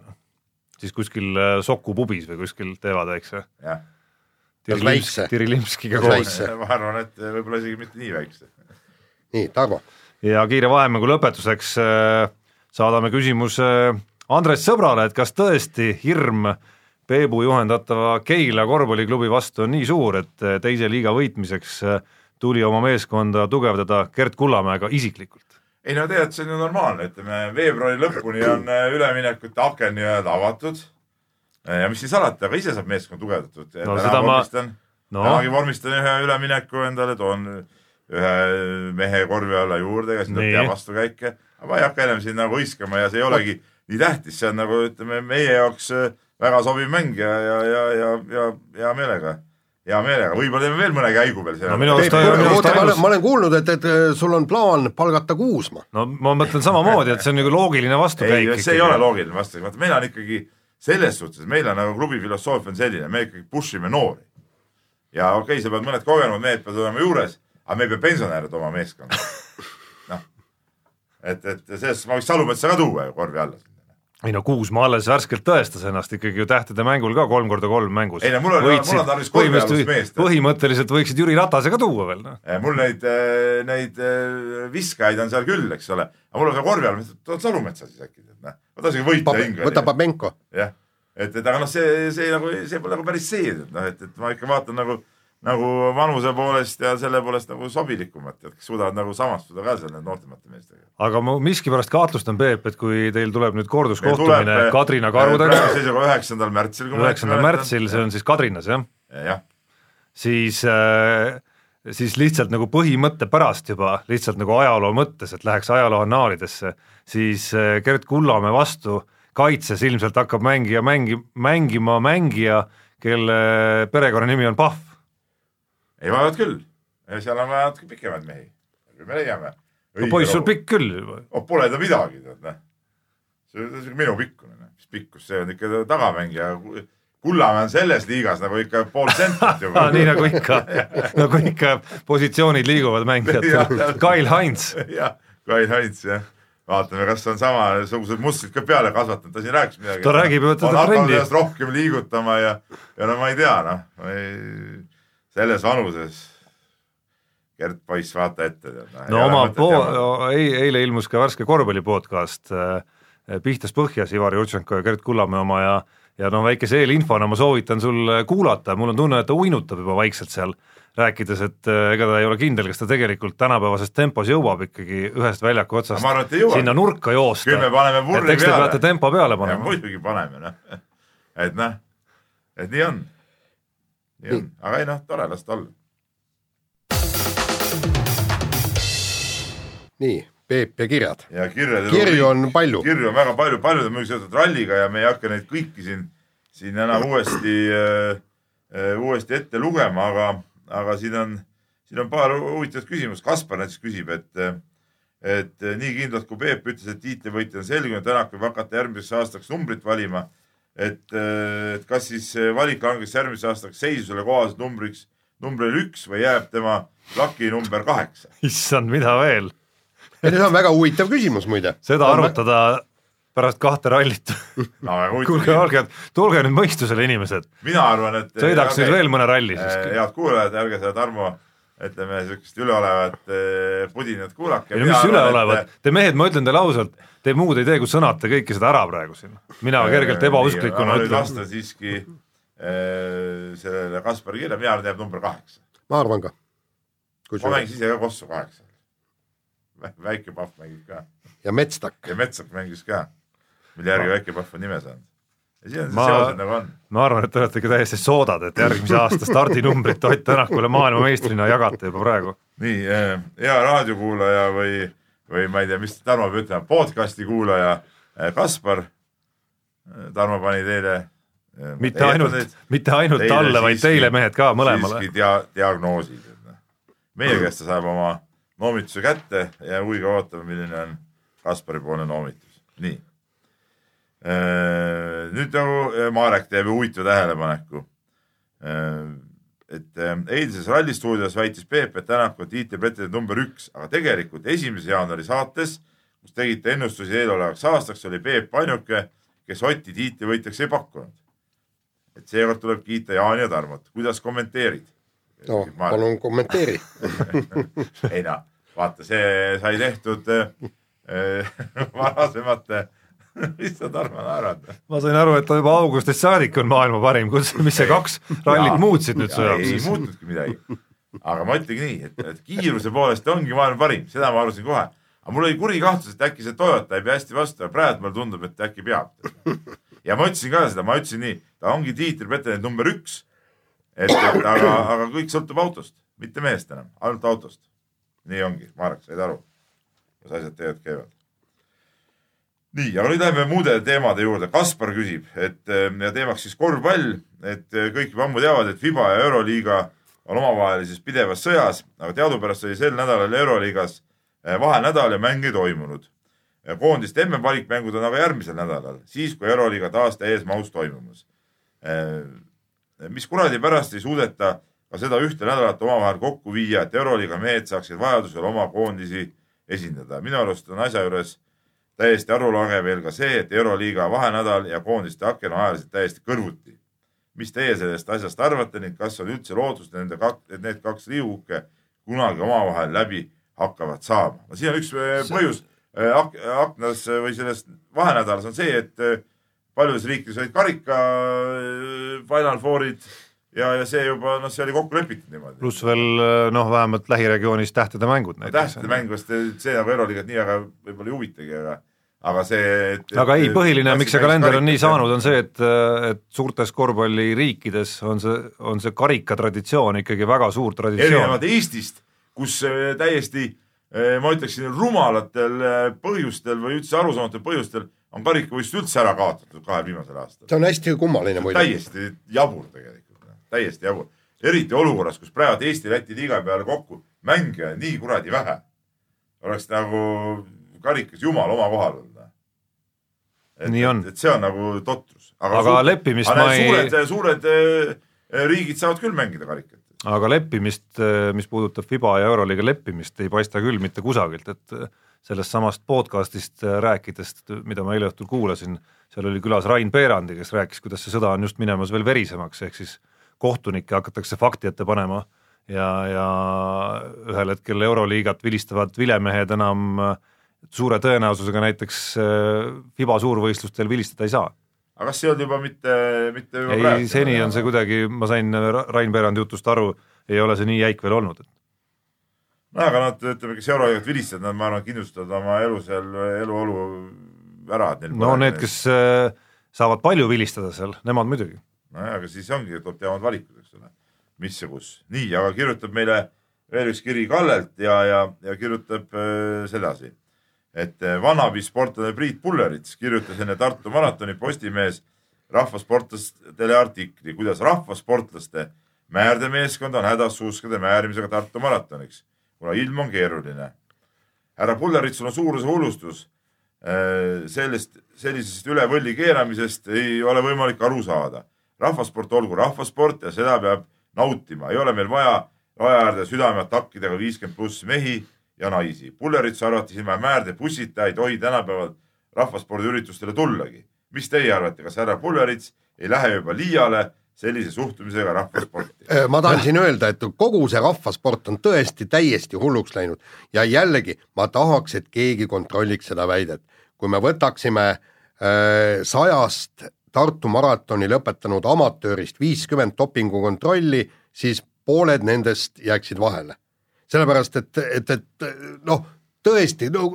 siis kuskil äh, Soku pubis või kuskil teevad Kas väikse? Tirilimskiga koos. (laughs) ma arvan, et võib-olla isegi mitte nii väikse. nii, Tarmo, ja kiire vahemängu lõpetuseks äh, saadame küsimuse Andres Sõbrale, et kas tõesti hirm Peebu juhendatava Keila korvpalliklubi vastu on nii suur, et äh, teise liiga võitmiseks äh, tuli oma meeskonda tugevdada Gerd Kullamäega isiklikult? ei no tegelikult see on ju normaalne, ütleme veebruari lõpuni on äh, üleminekute aken nii-öelda avatud. ja mis siis alati, aga ise saab meeskond tugevdatud. No seda ma- no. tänagi vormistan ühe ülemineku endale, toon ühe mehe korvi alla juurde, kes Nii. teab vastukäike. aga ma ei hakka enam siin nagu hõiskama ja see ei olegi nii tähtis, see on nagu ütleme meie jaoks äh, väga sobiv mäng ja, ja, ja, ja, ja hea meelega, hea meelega, võib-olla teeme veel mõne käigu veel. No minu arust oota, ma olen, kuulnud, et, et sul on plaan palgata Kuusma. no ma mõtlen samamoodi, et see on nagu loogiline vastukäik ei, see ei ole loogiline vastus, vaata meil on ikkagi selles suhtes, meil on nagu klubi filosoofia on selline, me ikkagi push ime noori. ja okei okay,, sa pead mõned kogenud mehed peavad olema juures, aga me ei pea pensionäre tooma meeskonda. (laughs) noh, et, et selles suhtes ma võiks Salumetsa ka tuua ju korvi alla. Ei no Kuusmaa alles värskelt tõestas ennast ikkagi ju tähtede mängul ka kolm korda kolm mängus. Ei no mul on- mul on tarvis kolmealust meest. põhimõtteliselt võiksid Jüri Ratase ka tuua veel, noh. mul neid, neid eh, viskajaid on seal küll, eks ole, aga mul on ka korvi all, tood Salumetsa siis äkki, et noh, võta isegi võita hing. võta Pabenko. jah, et, et aga noh, see, see nagu, see pole nagu päris see, et noh, et, et ma ikka vaatan nagu, nagu vanuse poolest ja selle poolest nagu sobilikumat, et suudavad nagu samastuda ka seal nende noortemate meestega. aga ma miskipärast kahtlustan, Peep, et kui teil tuleb nüüd korduskohtumine tuleb, Kadrina eh, karudega seisuga üheksandal märtsil. üheksandal märtsil, see on siis Kadrinas, jah, jah, siis äh, siis lihtsalt nagu põhimõtte pärast juba, lihtsalt nagu ajaloo mõttes, et läheks ajaloo annaalidesse, siis Gerd Kullamäe vastu kaitses ilmselt hakkab mängija mängi-, mängima mängija, kelle perekonnanimi on Pahv. Ei vaevalt küll, seal on vaja natuke pikemaid mehi, me leiame. no poiss, sul pikk küll. oh,. Pole ta midagi, tead noh. see on on minu pikkune, mis pikkus, see on ikka tagamängija. Kullamäe on selles liigas nagu ikka pool sentrit juba (laughs) nii nagu ikka, nagu ikka positsioonid liiguvad mängijatel. Kail Heinz, (laughs) jah, Kai Heinz jah, vaatame, kas on samasugused mustrid ka peale kasvatanud, ta siin rääkis midagi. Ta räägib ju, et ta trenni. rohkem liigutama ja, ja no ma ei tea, noh, ma ei, selles vanuses. Gert Poiss, vaata ette. no oma po-, eile ilmus ka värske korvpalli podcast Pihtas põhjas Ivar Jurtšenko ja Gerd Kullamäe oma ja ja noh, väikese eelinfona ma soovitan sul kuulata, mul on tunne, et ta uinutab juba vaikselt seal, rääkides, et äh, ega ta ei ole kindel, kas ta tegelikult tänapäevases tempos jõuab ikkagi ühest väljaku otsast arvan, ei sinna nurka joosta. küll me paneme te peale. tempo peale ja panema. muidugi paneme, noh. (laughs) et noh, et nii on. on, aga ei noh, tore, las ta olla. nii, Peep ja kirjad. ja kirjade kirju on palju. kirju on väga palju, paljud on muidugi seotud ralliga ja me ei hakka neid kõiki siin, siin enam uuesti äh,, uuesti ette lugema, aga, aga siin on, siin on paar huvitavat küsimust. Kaspar näiteks küsib, et, et nii kindlalt kui Peep ütles, et tiitlivõitja on selgunud, Tänak võib hakata järgmiseks aastaks numbrit valima. et, et kas siis valik langes järgmiseks aastaks seisusele kohaselt numbriks, numbrile üks või jääb tema laki number kaheksa? (laughs) issand, mida veel, see on väga huvitav küsimus muide. seda arutada pärast kahte rallit. no kuulge, olge, tulge nüüd mõistusele, inimesed, mina arvan, et. sõidaks nüüd veel mõne ralli siis. head kuulajad, ärge seda Tarmo, ütleme siukest üleolevat eh, pudinat kuulake. ei no mis üleolevad, te mehed, ma ütlen teile ausalt, te muud ei tee, kui sõnate kõike seda ära praegu siin. mina kergelt ebausklikuna nüüd ütlen, vasta siiski eh, sellele Kaspari kirjale, mina arvan, et jääb number kaheksa. ma arvan ka. ma mängisin ise ka Kossu kaheksa. väike Pahv mängib ka ja Metstak. ja Metsak mängis ka, mille järgi väike Pahv on nime saanud. ja siin on see Ma- nagu ma arvan, et te olete ikka täiesti soodad, et järgmise aasta stardinumbrit Ott Tänakule maailmameistrina jagate juba praegu. nii eh, hea raadiokuulaja või, või ma ei tea, mis Tarmo peab ütlema, podcast'i kuulaja eh, Kaspar. Tarmo pani teile. mitte ainult, mitte ainult talle, vaid teile mehed ka mõlemale. siiski dia-, diagnoosid. meie käest ta saab oma noomituse kätte ja huviga ootame, milline on Kaspari poolne noomitus. nii. Nüüd nagu eh, Marek teeb huvitava tähelepaneku. et äh, eilses Rallistuudios väitis Peep, et Tänak on tiitlipretendent number üks, aga tegelikult esimese jaanuari saates, kus tegite ennustusi eelolevaks aastaks, oli Peep ainuke, kes Oti tiitlivõitjaks ei pakkunud. et seekord tuleb kiita Jaani ja Tarmot, kuidas kommenteerid? no palun kommenteeri (laughs) ei noh, vaata, see sai tehtud äh, (laughs) varasemate (laughs) mis sa Tarmo naerad? ma sain aru, et ta juba augustist saadik on maailma parim, kus, mis see kaks rallit muutsid nüüd su jaoks ei muutnudki midagi. aga ma ütlengi nii, et, et kiiruse poolest ongi maailma parim, seda ma arvasin kohe. aga mul oli kuri kahtlus, et äkki see Toyota ei pea hästi vastu ja praegu mulle tundub, et äkki peab. ja ma ütlesin ka seda, ma ütlesin nii, ta ongi tiitlipretendent number üks et, et aga, aga kõik sõltub autost, mitte mehest enam, ainult autost. nii ongi, Marek, said aru, kuidas asjad tegelikult käivad? Nii, aga nüüd läheme muude teemade juurde. Kaspar küsib, et ja teemaks siis korvpall, et kõik juba ammu teavad, et Fiba ja Euroliiga on omavahelises pidevas sõjas, aga teadupärast oli sel nädalal Euroliigas eh, vahenädal ja mänge ei toimunud. koondiste MM-valikmängud on aga järgmisel nädalal, siis kui Euroliiga taas täies mahus toimumas mis kuradi pärast ei suudeta ka seda ühte nädalat omavahel kokku viia, et Euroliiga mehed saaksid vajadusel oma koondisi esindada. minu arust on asja juures täiesti arulage veel ka see, et Euroliiga vahenädal ja koondiste aken on ajaliselt täiesti kõrvuti. mis teie sellest asjast arvate ning kas on üldse lootust, et nende kaks, et need kaks liuguke kunagi omavahel läbi hakkavad saama? no siin on üks äh, põhjus äh, ak aknas või selles vahenädalas on see, et äh, paljudes riikides olid karika äh, Final Fourid ja, ja see juba noh, see oli kokku lepitud niimoodi. pluss veel noh, vähemalt lähiregioonis tähtede mängud näiteks. tähtede mäng vast see nagu Euroliigat nii väga võib-olla ei huvitagi, aga, aga see. aga ei, põhiline, miks see kalender on nii saanud, on see, et, et suurtes korvpalliriikides on see, on see karikatraditsioon ikkagi väga suur traditsioon. erinevalt Eestist, kus täiesti ma ütleksin rumalatel põhjustel või üldse arusaamatutel põhjustel on karikavõistlus üldse ära kaotatud kahel viimasel aastal. see on hästi kummaline muidu. täiesti jabur tegelikult, täiesti jabur. eriti olukorras, kus praegu Eesti-Läti liiga peale kokku mänge nii kuradi vähe. oleks nagu karikas jumal oma kohal olnud. nii on. et see on nagu totrus. aga, aga leppimist ma ei. suured, suured äh, riigid saavad küll mängida karikat aga leppimist, äh, mis puudutab Fiba ja Euroliiga leppimist, ei paista küll mitte kusagilt, et sellest samast podcast'ist äh, rääkides, mida ma eile õhtul kuulasin, seal oli külas Rain Peerandi, kes rääkis, kuidas see sõda on just minemas veel verisemaks, ehk siis kohtunikke hakatakse fakti ette panema ja, ja ühel hetkel Euroliigat vilistavad vilemehed enam äh, suure tõenäosusega näiteks äh, FIBA suurvõistlustel vilistada ei saa. aga kas see ei olnud juba mitte, mitte juba ei, praegu? seni on see kuidagi, ma sain Rain Peerandi jutust aru, ei ole see nii jäik veel olnud, no aga nad, ütleme, kes euroliigat vilistavad, nad, ma arvan, kindlustavad oma elu seal, eluolu ära, et neil no need, kes äh, saavad palju vilistada seal, nemad muidugi. Nojah, aga siis ongi, tuleb teha omad valikud, eks ole, mis ja kus. nii, aga kirjutab meile veel üks kiri Kallelt ja, ja, ja kirjutab äh, sedasi, et äh, vanabi sportlane Priit Pullerits kirjutas enne Tartu maratoni Postimehes rahvasportlastele artikli, kuidas rahvasportlaste määrdemeeskond on hädas suuskade määrimisega Tartu maratoniks kuna ilm on keeruline. härra Pulleritsul on suuruse hullustus. Äh, sellest, sellisest üle võlli keeramisest ei ole võimalik aru saada. Rahvasport olgu rahvasport ja seda peab nautima, ei ole meil vaja raja äärde südameatakkidega viiskümmend pluss mehi ja naisi. Pulleritsu arvates ilma määrde bussita ei tohi tänapäeval rahvaspordiüritustele tullagi. mis teie arvate, kas härra Pullerits ei lähe juba liiale sellise suhtumisega rahvasporti. Äh, ma tahan siin öelda, et kogu see rahvasport on tõesti täiesti hulluks läinud ja jällegi ma tahaks, et keegi kontrolliks seda väidet. kui me võtaksime äh, sajast Tartu maratoni lõpetanud amatöörist viiskümmend dopingukontrolli, siis pooled nendest jääksid vahele. sellepärast, et, et, et noh, tõesti, no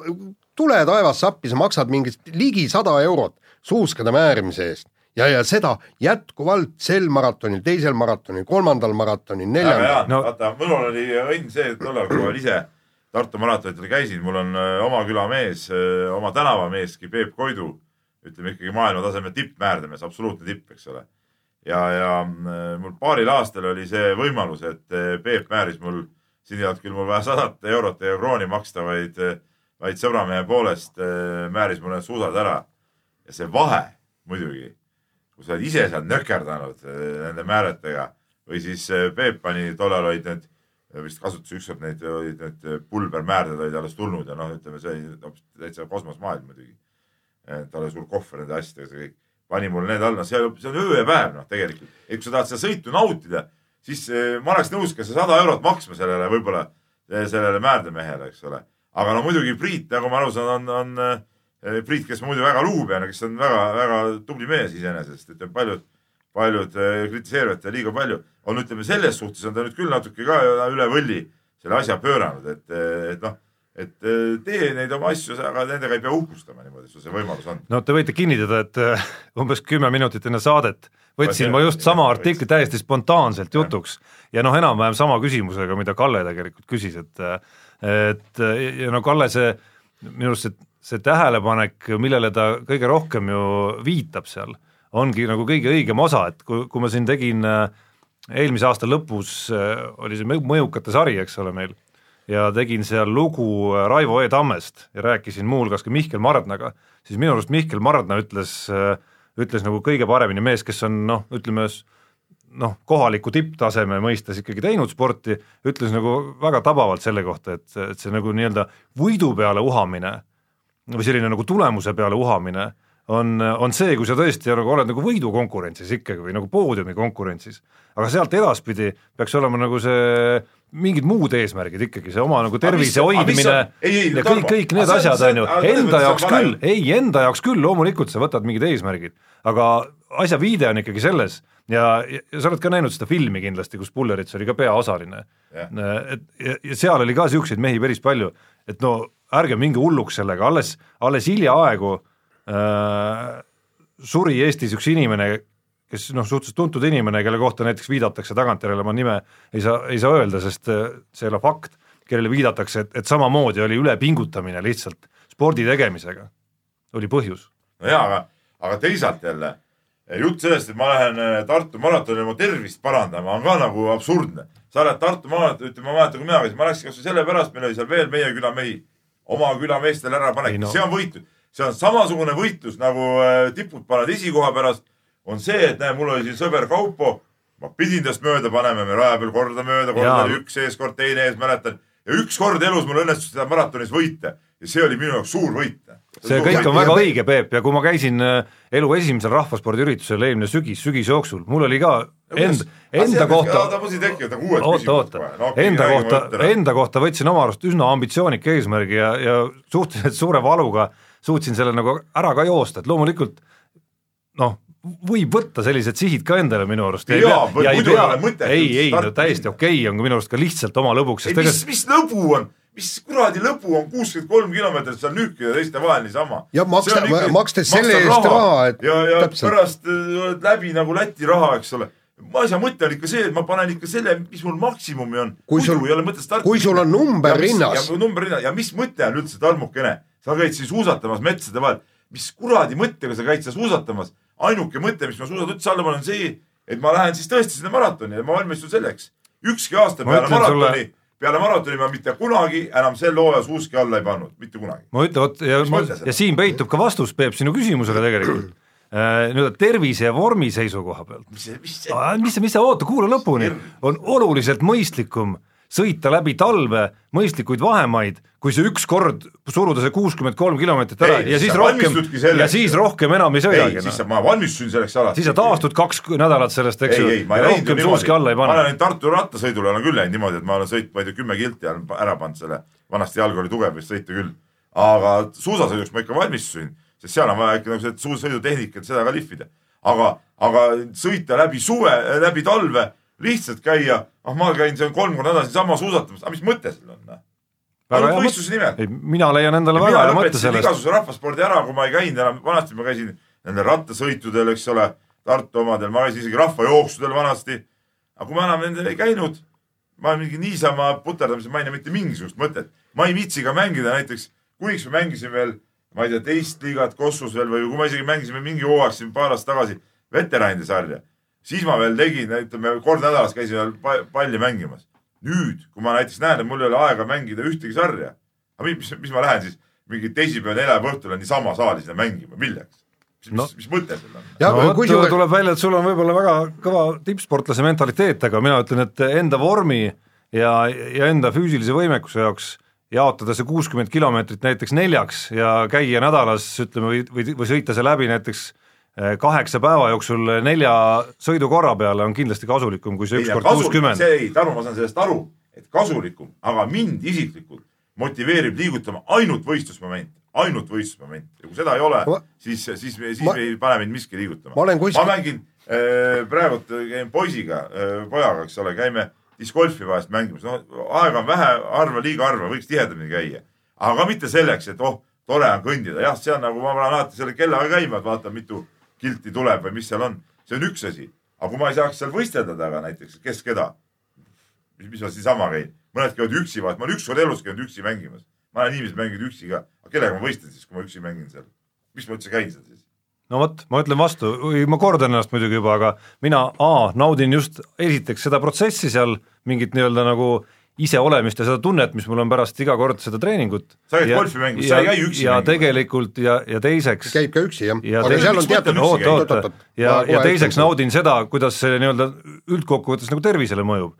tule taevas appi, sa maksad mingit ligi sada eurot suuskade määrimise eest ja, ja seda jätkuvalt sel maratonil, teisel maratonil, kolmandal maratonil, neljandal. No... vaata, mul oli õnn see, et tollal, kui ma ise Tartu maratonitel käisin, mul on äh, oma küla mees, äh, oma tänavameeski Peep Koidu, ütleme ikkagi maailmataseme tippmäärdemees, absoluutne tipp, eks ole. ja, ja äh, mul paaril aastal oli see võimalus, et Peep määris mul, siin ei olnud küll mul vaja sadat eurot ja krooni maksta, vaid, vaid sõbramehe poolest määris mul need suusad ära. ja see vahe muidugi kui sa oled ise seal nökerdanud nende määretega, või siis äh, Peep pani, tollal olid need vist kasutas ükskord neid, olid need pulbermäärded olid alles tulnud ja noh, ütleme see oli hoopis täitsa kosmosmaailm muidugi. Tal oli suur kohver nende asjadega, see kõik. pani mulle need alla, see, see on öö ja päev noh, tegelikult. et kui sa tahad seda sõitu nautida, siis eh, ma oleks nõus ka see sada eurot maksma sellele võib-olla, eh, sellele määrdemehele, eks ole. aga no muidugi Priit, nagu ma aru saan, on, on eh, Priit, kes muidu väga lugupean ja kes on väga-väga tubli mees iseenesest, ütleme paljud paljud kritiseerivad teda liiga palju, on ütleme selles suhtes on ta nüüd küll natuke ka üle võlli selle asja pööranud, et, et noh, et tee neid oma asju, aga nendega ei pea uhkustama niimoodi, sul see võimalus on. no te võite kinnitada, et umbes kümme minutit enne saadet võtsin ma just sama artikli täiesti spontaanselt jutuks. Ja noh, enam-vähem sama küsimusega, mida Kalle tegelikult küsis, et et ja no Kalle see, minu arust see, see tähelepanek, millele ta kõige rohkem ju viitab seal, ongi nagu kõige õigem osa, et kui, kui ma siin tegin eelmise aasta lõpus, oli see mõjukate sari, eks ole, meil, ja tegin seal lugu Raivo E Tammest ja rääkisin muuhulgas ka Mihkel Mardnaga, siis minu arust Mihkel Mardna ütles äh, ütles nagu kõige paremini mees, kes on noh, ütleme noh, kohaliku tipptaseme mõistes ikkagi teinud sporti, ütles nagu väga tabavalt selle kohta, et, et see nagu nii-öelda võidu peale uhamine või selline nagu tulemuse peale uhamine on, on see, kui sa tõesti nagu oled nagu võidukonkurentsis ikkagi või nagu poodiumi konkurentsis. aga sealt edaspidi peaks olema nagu see mingid muud eesmärgid ikkagi, see oma nagu tervise hoidmine ja kõik, kõik need asjad, on ju, enda jaoks küll, ei, enda jaoks küll, loomulikult sa võtad mingid eesmärgid, aga asja viide on ikkagi selles ja, ja sa oled ka näinud seda filmi kindlasti, kus Pullerits oli ka peaosaline. et ja, ja seal oli ka niisuguseid mehi päris palju, et no ärge minge hulluks sellega, alles, alles hiljaaegu äh, suri Eestis üks inimene, kes noh, suhteliselt tuntud inimene, kelle kohta näiteks viidatakse tagantjärele, ma nime ei saa, ei saa öelda, sest äh, see ei ole fakt, kellele viidatakse, et, et samamoodi oli ülepingutamine lihtsalt spordi tegemisega, oli põhjus. no jaa, aga, aga teisalt jälle jutt sellest, et ma lähen äh, Tartu maratoni oma tervist parandama, on ka nagu absurdne. sa lähed Tartu maratoni, ütleme, ma mäletan, kui mina käisin, ma läksin kasvõi sellepärast, meil oli seal veel meie küla mehi, oma küla meestele ära panek, no. see on võitlus. see on samasugune võitlus nagu äh, tipud panevad esikoha pärast on see, et näe, mul oli siin sõber Kaupo, ma pidin tast mööda panema, me raja peal kordamööda, kord oli üks ees, kord teine ees, mäletan. ja ükskord elus mul õnnestus seda maratonis võita. Ja see oli minu jaoks suur võit. see kõik on väga õige, Peep, ja kui ma käisin äh, elu esimesel rahvaspordiüritusel eelmine sügis, sügise jooksul, mul oli ka end, enda kohta, oota, oota, enda kohta, enda kohta võtsin oma arust üsna ambitsioonika eesmärgi ja, ja suhteliselt suure valuga suutsin selle nagu ära ka joosta, et loomulikult noh, võib võtta sellised sihid ka endale minu arust. jaa, muidu ei ole mõtet. ei, ei, no täiesti okei okay on ka minu arust ka lihtsalt oma lõbuks. ei, mis, mis lõbu on? mis kuradi lõbu on kuuskümmend kolm kilomeetrit seal nühkida teiste vahel niisama. ja maksta, makstes selle eest raha, et ja, ja täpselt. pärast äh, oled läbi nagu Läti raha, eks ole asja mõte on ikka see, et ma panen ikka selle, mis mul maksimumi on. kui sul, kui sul on number rinnas. number rinnas ja mis mõte on üldse, tolmukene, sa käid siin suusatamas metsade vahel, mis kuradi mõttega sa käid seal suusatamas ainuke mõte, mis ma suudan üldse alla panna, on see, et ma lähen siis tõesti sinna maratoni ja ma valmistun selleks. ükski aasta peale maratoni sulle... peale maratoni ma mitte kunagi enam sel hooajal suuski alla ei pannud, mitte kunagi. ma ütlen, vot ja, ma, ja siin peitub ka vastus, Peep, sinu küsimusele (clears throat) tegelikult äh, nii-öelda tervise ja vormi seisukoha pealt. mis see, mis see, mis see, oota, kuula lõpuni, on oluliselt mõistlikum sõita läbi talve mõistlikuid vahemaid, kui see ükskord suruda see kuuskümmend kolm kilomeetrit ära ei, ja siis rohkem, ja siis rohkem enam ei sõidagi. ei, siis ma valmistusin selleks alati. siis sa taastud kaks nädalat sellest, eks ju, ja rohkem suuski alla ei pane. ma olen Tartu rattasõidule olen küll läinud niimoodi, et ma olen sõitnud, ma ei tea, kümme kilti olen ära pannud selle, vanasti jalg oli tugev vist sõita küll. aga suusasõiduks ma ikka valmistusin, sest seal on vaja ikka nagu seda suusasõidutehnikat, seda ka lihvida. aga, aga sõita läbi suve, läbi talve lihtsalt käia, ah ma käin seal kolm korda nädalas niisama suusatamas, aga mis mõte sellel on? Noh? ainult võistluse nimel. mina leian endale väga hea mõtte sellest. igasuguse rahvaspordi ära, kui ma ei käinud enam, vanasti ma käisin nendel rattasõitudel, eks ole, Tartu omadel, ma käisin isegi rahvajooksudel vanasti. aga kui ma enam nendel ei käinud, ma mingi niisama puterdamise, ma ei näe mitte mingisugust mõtet. ma ei viitsi ka mängida näiteks, kuniks me mängisime veel, ma ei tea, teist liigat Kossus veel või kui ma isegi mängisime mingi hooaeg siin paar aastat tagasi veteranide sarja siis ma veel tegin, ütleme kord nädalas käisin veel palli mängimas. nüüd, kui ma näiteks näen, et mul ei ole aega mängida ühtegi sarja, aga mis, mis ma lähen siis mingi teisipäev, neljapäeva õhtul niisama saali sinna mängima, milleks? mis No. mis mõte seal on? ja no vot, kusjuures tuleb välja, et sul on võib-olla väga kõva tippsportlase mentaliteet, aga mina ütlen, et enda vormi ja, ja enda füüsilise võimekuse jaoks jaotada see kuuskümmend kilomeetrit näiteks neljaks ja käia nädalas ütleme või, või, või sõita see läbi näiteks kaheksa päeva jooksul nelja sõidukorra peale on kindlasti kasulikum kui see ükskord kasulikum, kuuskümmend. see ei, Tarmo, ma saan sellest aru, et kasulikum, aga mind isiklikult motiveerib liigutama ainult võistlusmoment, ainult võistlusmoment ja kui seda ei ole siis, siis, siis Ma- ei pane mind miski liigutama. Ma olen kuskil- ma mängin äh, praegult käin poisiga äh,, pojaga, eks ole, käime discgolfi vahest mängimas, no aega on vähe, harva, liiga harva, võiks tihedamini käia. aga mitte selleks, et oh, tore on kõndida, jah, see on nagu ma panen alati selle kellaga käima, et vaatan, mitu kilti tuleb või mis seal on, see on üks asi. aga kui ma ei saaks seal võistelda taga näiteks, kes keda, mis, ma siinsama käin, mõned käivad üksi vaata, ma olen ükskord elus käinud üksi mängimas. ma olen inimesed mänginud üksi ka, aga kellega ma võistlen siis, kui ma üksi mängin seal? miks ma üldse käin seal siis? no vot, ma ütlen vastu, ma kordan ennast muidugi juba, aga mina A naudin just esiteks seda protsessi seal, mingit nii-öelda nagu iseolemist ja seda tunnet, mis mul on pärast iga kord seda treeningut. Sa käid golfi mängimas, sa ei käi üksi ja mängimas. tegelikult ja, ja teiseks käib ka üksi jah, ja teiseks- seal on miks teatud mõtlen üksi oota, käia? oota, ja, ja teiseks naudin seda, kuidas see nii-öelda üldkokkuvõttes nagu tervisele mõjub.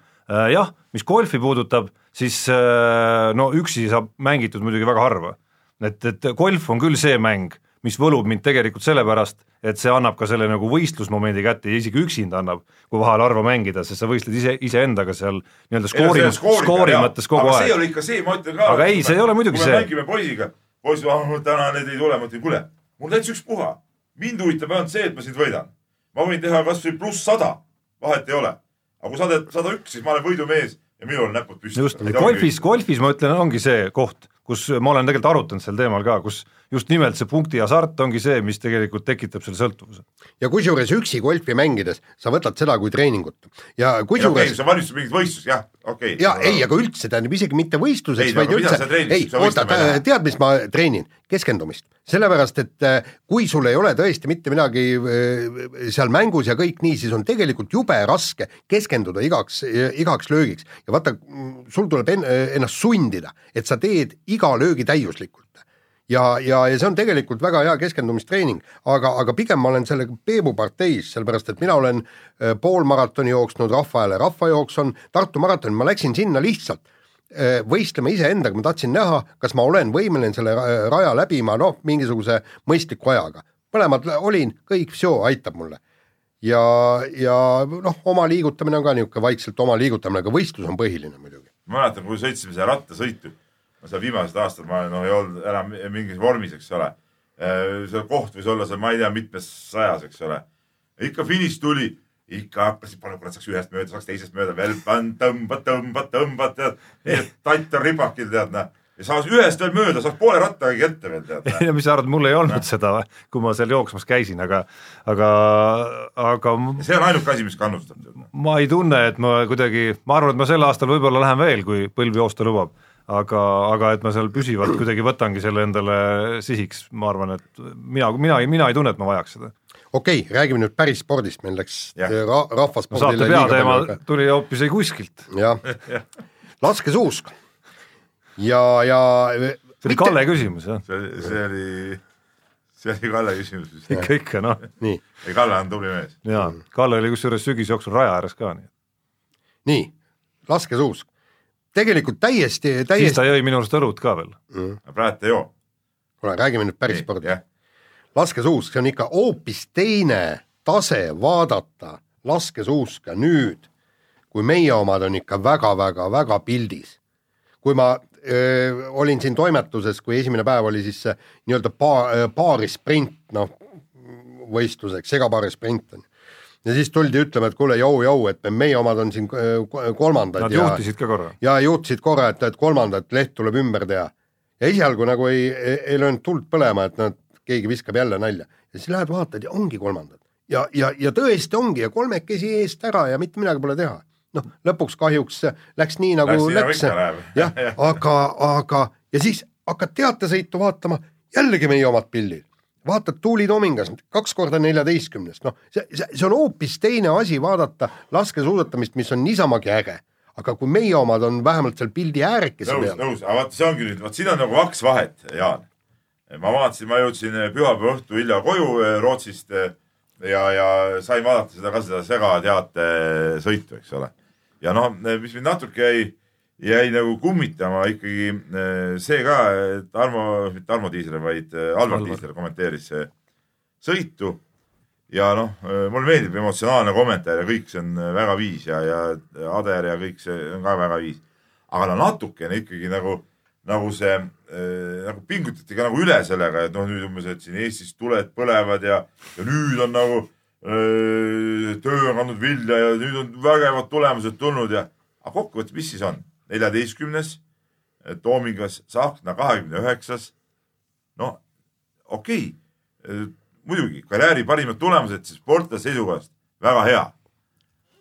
jah, mis golfi puudutab, siis äh, no üksi saab mängitud muidugi väga harva. et, et golf on küll see mäng, mis võlub mind tegelikult sellepärast, et see annab ka selle nagu võistlusmomendi kätte ja isegi üksinda annab, kui vahel harva mängida, sest sa võistled ise, iseendaga seal nii-öelda skoori, skoori mõttes kogu aga see aeg. oli ikka see, ma ütlen ka. Aga ei, see ei ole muidugi kui see. me mängime poisiga, poiss, täna need ei tule, ma ütlen, kuule, mul täitsa ükspuha. mind huvitab ainult see, et ma sind võidan. ma võin teha kasvõi pluss sada, vahet ei ole. aga kui sa teed sada üks, siis ma olen võidumees ja minul on näpud püsti. just, golfis, golfis ma ütlen, ongi see koht, kus ma olen tegelikult arutanud sel teemal ka, kus just nimelt see punkti hasart ongi see, mis tegelikult tekitab selle sõltuvuse. ja kusjuures üksi golfi mängides sa võtad seda kui treeningut. Ja kusjuures sa valmistud mingit võistlust, jah, okei. ja ei, aga üldse tähendab isegi mitte võistluseks, vaid üldse ei oota tead, mis ma treenin, keskendumist, sellepärast et äh, kui sul ei ole tõesti mitte midagi äh, seal mängus ja kõik nii, siis on tegelikult jube raske keskenduda igaks, igaks löögiks. Ja vaata, sul tuleb en, ennast sundida, et sa teed iga löögi täiuslikult ja, ja, ja see on tegelikult väga hea keskendumistreening, aga, aga pigem ma olen sellega peebuparteis, sellepärast et mina olen äh, poolmaratoni jooksnud Rahva Hääle rahvajooks on Tartu maraton, ma läksin sinna lihtsalt äh, võistlema iseendaga, ma tahtsin näha, kas ma olen võimeline selle ra- raja läbima, noh, mingisuguse mõistliku ajaga. mõlemad olin, kõik, aitab mulle. ja, ja noh, oma liigutamine on ka niisugune vaikselt oma liigutamine, aga võistlus on põhiline muidugi. ma mäletan, kui sõitsime seda rattasõitu, no seal viimased aastad ma noh, ei olnud enam mingis vormis, eks ole. see koht võis olla seal, ma ei tea, mitmes sajas, eks ole. ikka finiš tuli, ikka hakkasid, palun kurat, saaks ühest mööda, saaks teisest mööda veel tõmbad, tõmbad, tõmbad, tead. tatt on ripakil, tead noh. ja saaks ühest veel mööda, saaks poole rattaga ette veel, tead noh. (laughs) ja mis sa arvad, mul ei olnud seda, kui ma seal jooksmas käisin, aga, aga, aga see on ainuke asi, mis kannustab. ma ei tunne, et ma kuidagi, ma arvan, et ma sel aastal võib-olla lähen veel, kui põlv joosta lubab. aga, aga et ma seal püsivalt kuidagi võtangi selle endale sihiks, ma arvan, et mina, mina, mina ei tunne, et ma vajaks seda. okei okay,, räägime nüüd päris spordist, meil läks ra rahvaspordile saate peateema tuli hoopis ei kuskilt. jah, laskesuusk ja, ja see oli Kalle küsimus jah, see, see oli, see oli Kalle küsimus vist. ikka, ikka noh, nii, ei, Kalle on tubli mees. jaa, Kalle oli kusjuures sügisjooksul raja ääres ka, nii nii, laskesuusk. Tegelikult täiesti, siis täiesti ta, jõi minu arust õlut ka veel. praegu ta ei joo. kuule räägime nüüd päris spordist. jah, laskesuusk, see on ikka hoopis teine tase vaadata laskesuuska nüüd, kui meie omad on ikka väga-väga-väga pildis. kui ma öö, olin siin toimetuses, kui esimene päev oli siis see nii-öelda pa-, paarisprint, noh, võistluseks, segapaarisprint on. Ja siis tuldi ütlema, et kuule, jõu-jõu, et meie omad on siin öö, kolmandad Nad ja juhtisid ka korra. ja juhtisid korra, et, et kolmandat leht tuleb ümber teha. ja esialgu nagu ei, ei, ei löönud tuld põlema, et nad, keegi viskab jälle nalja ja siis lähed vaatad ja ongi kolmandad ja, ja, ja tõesti ongi ja kolmekesi eest ära ja mitte midagi pole teha. noh, lõpuks kahjuks läks nii nagu Läks nagu läks, jah aga, aga ja siis hakkad teatesõitu vaatama, jällegi meie omad pildid. Vaatad Tuuli Tomingas kaks korda neljateistkümnest, noh, see, see, see on hoopis teine asi vaadata laskesuusatamist, mis on niisamagi äge. aga kui meie omad on vähemalt seal pildi äärekese nõus, peal, nõus, aga vaata, see ongi nüüd, vot siin on nagu kaks vahet, Jaan. ma vaatasin, ma jõudsin pühapäeva õhtu hilja koju eh, Rootsist eh, ja, ja sain vaadata seda ka seda segateate sõitu, eks ole. ja noh, mis mind natuke jäi, jäi nagu kummitama ikkagi eh, see ka, et Armo, mitte Armo Tiisler, vaid eh, Alvar Alvar. Tiisler kommenteeris eh, sõitu ja noh, mulle meeldib emotsionaalne kommentaar ja kõik see on väga viis ja, ja Ader ja kõik see on ka väga viis. aga no natukene ikkagi nagu, nagu see nagu pingutati ka nagu üle sellega, et noh, nüüd umbes, et siin Eestis tuled põlevad ja, ja nüüd on nagu öö, töö on andnud vilja ja nüüd on vägevad tulemused tulnud ja, aga kokkuvõttes, mis siis on? neljateistkümnes, Toomingas Tsahkna kahekümne üheksas. no okei okay., muidugi karjääri parimad tulemused siis sportlase seisukohast väga hea.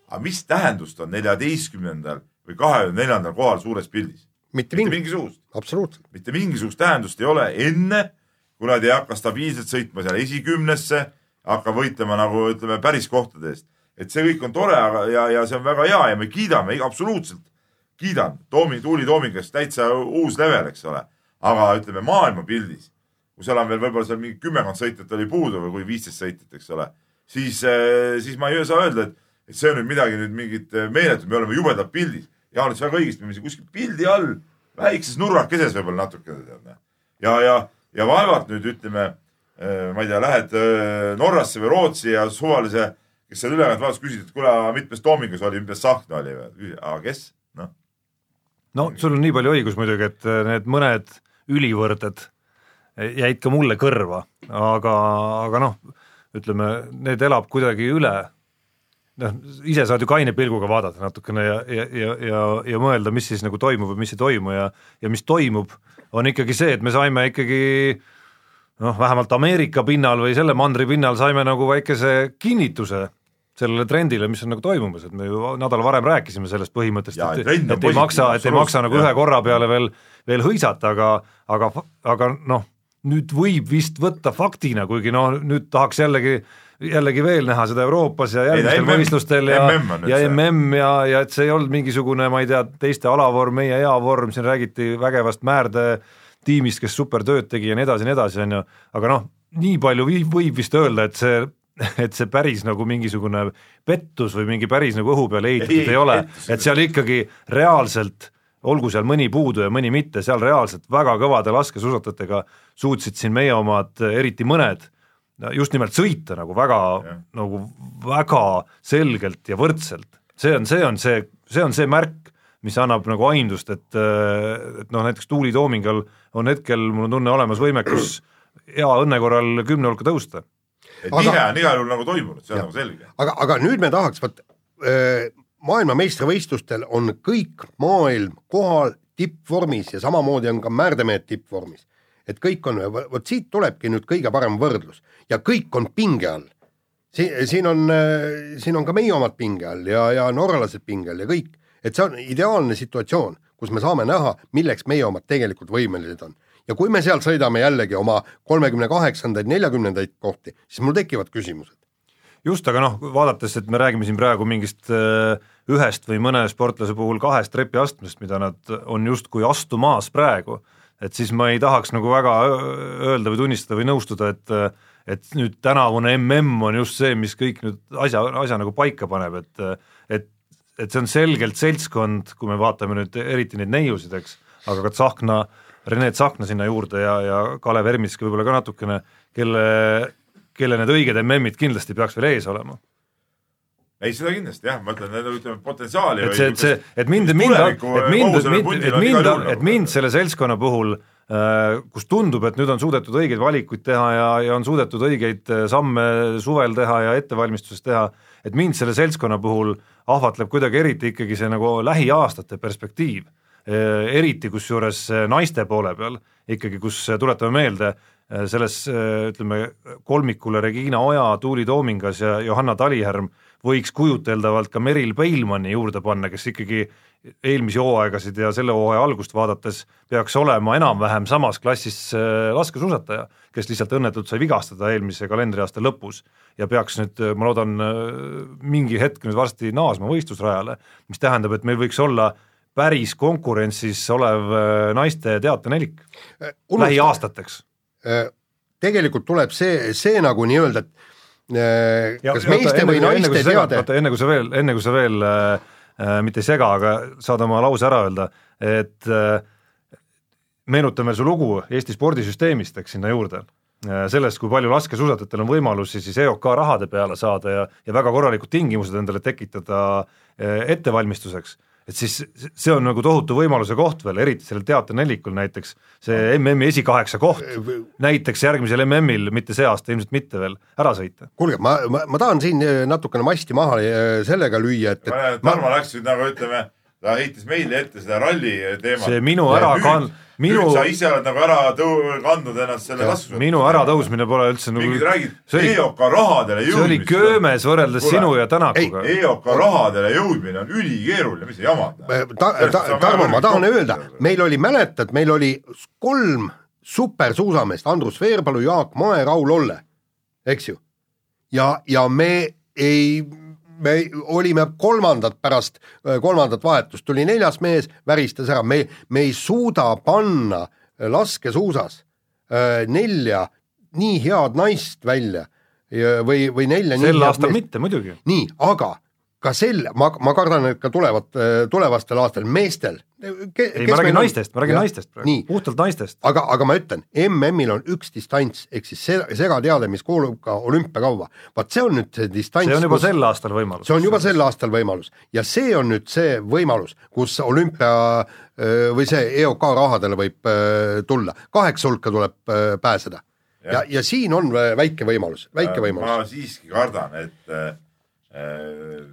aga mis tähendust on neljateistkümnendal või kahekümne neljandal kohal suures pildis? mitte mitte mingi, mingisugust, absoluutselt. mitte mingisugust tähendust ei ole enne, kui nad ei hakka stabiilselt sõitma seal esikümnesse, hakka võitlema nagu ütleme päris kohtade eest. et see kõik on tore, aga, ja, ja see on väga hea ja me kiidame, absoluutselt kiidan, Toomi, Tuuli Toomingas täitsa uus level, eks ole. aga ütleme maailmapildis, kui seal on veel võib-olla seal mingi kümmekond sõitjat oli puudu või kui viisteist sõitjat, eks ole, siis, siis ma ei saa öelda, et, et see on nüüd midagi nüüd mingit meeletut, me oleme jubedalt pildis. Jaan ütles väga õigesti, me oleme kuskil pildi all, väikses nurgakeses võib-olla natukene tead. ja, ja, ja vaevalt nüüd ütleme, ma ei tea, lähed Norrasse või Rootsi ja suvalise, kes seal ülejäänud vaatas, küsid, et kuule, mitmes Toomingas oli, mitmes Tsahkna oli või? aga kes? noh, no sul on nii palju õigus muidugi, et äh, need mõned ülivõrded jäid ka mulle kõrva, aga, aga noh, ütleme, need elab kuidagi üle. noh, ise saad ju kaine pilguga vaadata natukene ja, ja, ja, ja, ja mõelda, mis siis nagu toimub või mis ei toimu ja, ja mis toimub, on ikkagi see, et me saime ikkagi noh, vähemalt Ameerika pinnal või selle mandri pinnal saime nagu väikese kinnituse sellele trendile, mis on nagu toimumas, et me ju nädal varem rääkisime sellest põhimõttest, et, on et ei maksa, et ei maksa nagu absoluutselt, ühe korra peale veel, veel hõisata, aga, aga, aga noh, nüüd võib vist võtta faktina, kuigi no nüüd tahaks jällegi jällegi veel näha seda Euroopas ja järgmistel võistlustel ja ja. MM ja, ja et see ei olnud mingisugune, ma ei tea, teiste alavorm, meie hea vorm, siin räägiti vägevast Määrde tiimist, kes super tööd tegi ja nii edasi ja nii edasi, on ju, aga noh, nii palju võib vist öelda, et see (laughs) et see päris nagu mingisugune pettus või mingi päris nagu õhu peale ehitatud ei, Ei, ole et seal ikkagi reaalselt olgu seal mõni puudu ja mõni mitte, seal reaalselt väga kõvade laskesuusatajatega suutsid siin meie omad, eriti mõned, just nimelt sõita nagu väga nagu väga selgelt ja võrdselt. see on, see on see, see on see märk, mis annab nagu aimdust, et, et noh, näiteks Tuuli Toomingal on hetkel, mul on tunne, olemas võimekus hea õnne korral kümne hulka tõusta. Et Aga- nihe on igal juhul nagu toimunud, see on nagu selge. aga, aga nüüd me tahaks, vot maailmameistrivõistlustel on kõik maailm kohal tippvormis ja samamoodi on ka määrdemehed tippvormis. et kõik on, vot siit tulebki nüüd kõige parem võrdlus ja kõik on pinge all. siin, siin on, siin on ka meie omad pinge all ja, ja norralased pinge all ja kõik, et see on ideaalne situatsioon, kus me saame näha, milleks meie omad tegelikult võimelised on. Ja kui me seal sõidame jällegi oma kolmekümne kaheksandaid, neljakümnendaid kohti, siis mul tekivad küsimused. just, aga noh, vaadates, et me räägime siin praegu mingist äh, ühest või mõne sportlase puhul kahest trepiastmest, mida nad on justkui astumas praegu, et siis ma ei tahaks nagu väga öö- öelda või tunnistada või nõustuda, et et nüüd tänavune mm on just see, mis kõik nüüd asja, asja nagu paika paneb, et et et see on selgelt seltskond, kui me vaatame nüüd eriti neid neiusid, eks, aga ka Tsahkna, Rene Tsahkna sinna juurde ja, ja Kalev Ermitski võib-olla ka natukene, kelle kelle need õiged MM-id kindlasti peaks veel ees olema. ei, seda kindlasti jah, ma ütlen, ütleme potentsiaali. et see, et see, et mind, mind, et mind, et mind, et mind selle seltskonna puhul äh, kus tundub, et nüüd on suudetud õigeid valikuid teha ja, ja on suudetud õigeid äh, samme suvel teha ja ettevalmistuses teha, et mind selle seltskonna puhul ahvatleb kuidagi eriti ikkagi see nagu lähiaastate perspektiiv. Eriti kusjuures äh, naiste poole peal ikkagi, kus äh, tuletame meelde, selles äh, ütleme kolmikule Regina Oja, Tuuli Toomingas ja Johanna Talihärm võiks kujuteldavalt ka Meril Peilmanni juurde panna, kes ikkagi eelmisi hooaegasid ja selle hooaja algust vaadates peaks olema enam-vähem samas klassis äh, laskesuusataja, kes lihtsalt õnnetult sai vigastada eelmise kalendriaasta lõpus. Ja peaks nüüd, ma loodan, mingi hetk nüüd varsti naasma võistlusrajale, mis tähendab, et meil võiks olla päris konkurentsis olev äh, naiste teatenelik lähiaastateks. tegelikult tuleb see, see nagu nii-öelda, et kas meeste või naiste teade oota, enne kui sa veel, enne kui sa veel äh, mitte ei sega, aga saad oma lause ära öelda, et äh, meenutan veel su lugu Eesti spordisüsteemist, eks sinna juurde äh, sellest, kui palju laskesuusatajatel on võimalusi siis EOK rahade peale saada ja, ja väga korralikud tingimused endale tekitada äh, ettevalmistuseks et siis see on nagu tohutu võimaluse koht veel, eriti sellel teaternelikul näiteks, see MM-i esikaheksa koht näiteks järgmisel MM-il, mitte see aasta, ilmselt mitte veel, ära sõita. kuulge, ma, ma, ma tahan siin natukene masti maha sellega lüüa, et, et Tarmo läks nüüd nagu ütleme ta heitis meile ette seda ralli teemat. see minu ära kann-, minu nüüd sa ise oled nagu ära tõu-, kandnud ennast selle kasvu. minu äratõusmine pole üldse nagu mingid räägid EOK rahadele jõudmist. see oli köömes võrreldes Kule, sinu ja Tänakuga. EOK rahadele jõudmine on ülikeeruline, mis sa jamad ta, ta, Tarmo, ma tahan öelda, meil oli, mäletad, meil oli kolm supersuusameest, Andrus Veerpalu, Jaak Mae, Raul Olle, eks ju. ja, ja me ei me olime kolmandad pärast kolmandat vahetust, tuli neljas mees, väristas ära, me, me ei suuda panna laskesuusas nelja nii head naist välja või, või nelja sel aastal meest. mitte muidugi. nii, aga ka sel, ma, ma kardan, et ka tulevad, tulevastel aastatel meestel. Ei, ma räägin naistest, ma räägin ja, naistest praegu, puhtalt naistest. aga, aga ma ütlen, MM-il on üks distants, ehk siis see segateade, mis kuulub ka olümpiakaua. vaat see on nüüd see distants. see on juba kus, sel aastal võimalus. see on juba sel aastal võimalus ja see on nüüd see võimalus, kus olümpia või see EOK rahadele võib tulla, kaheksa hulka tuleb pääseda. ja, ja, ja siin on väike võimalus, väike võimalus. ma siiski kardan, et äh,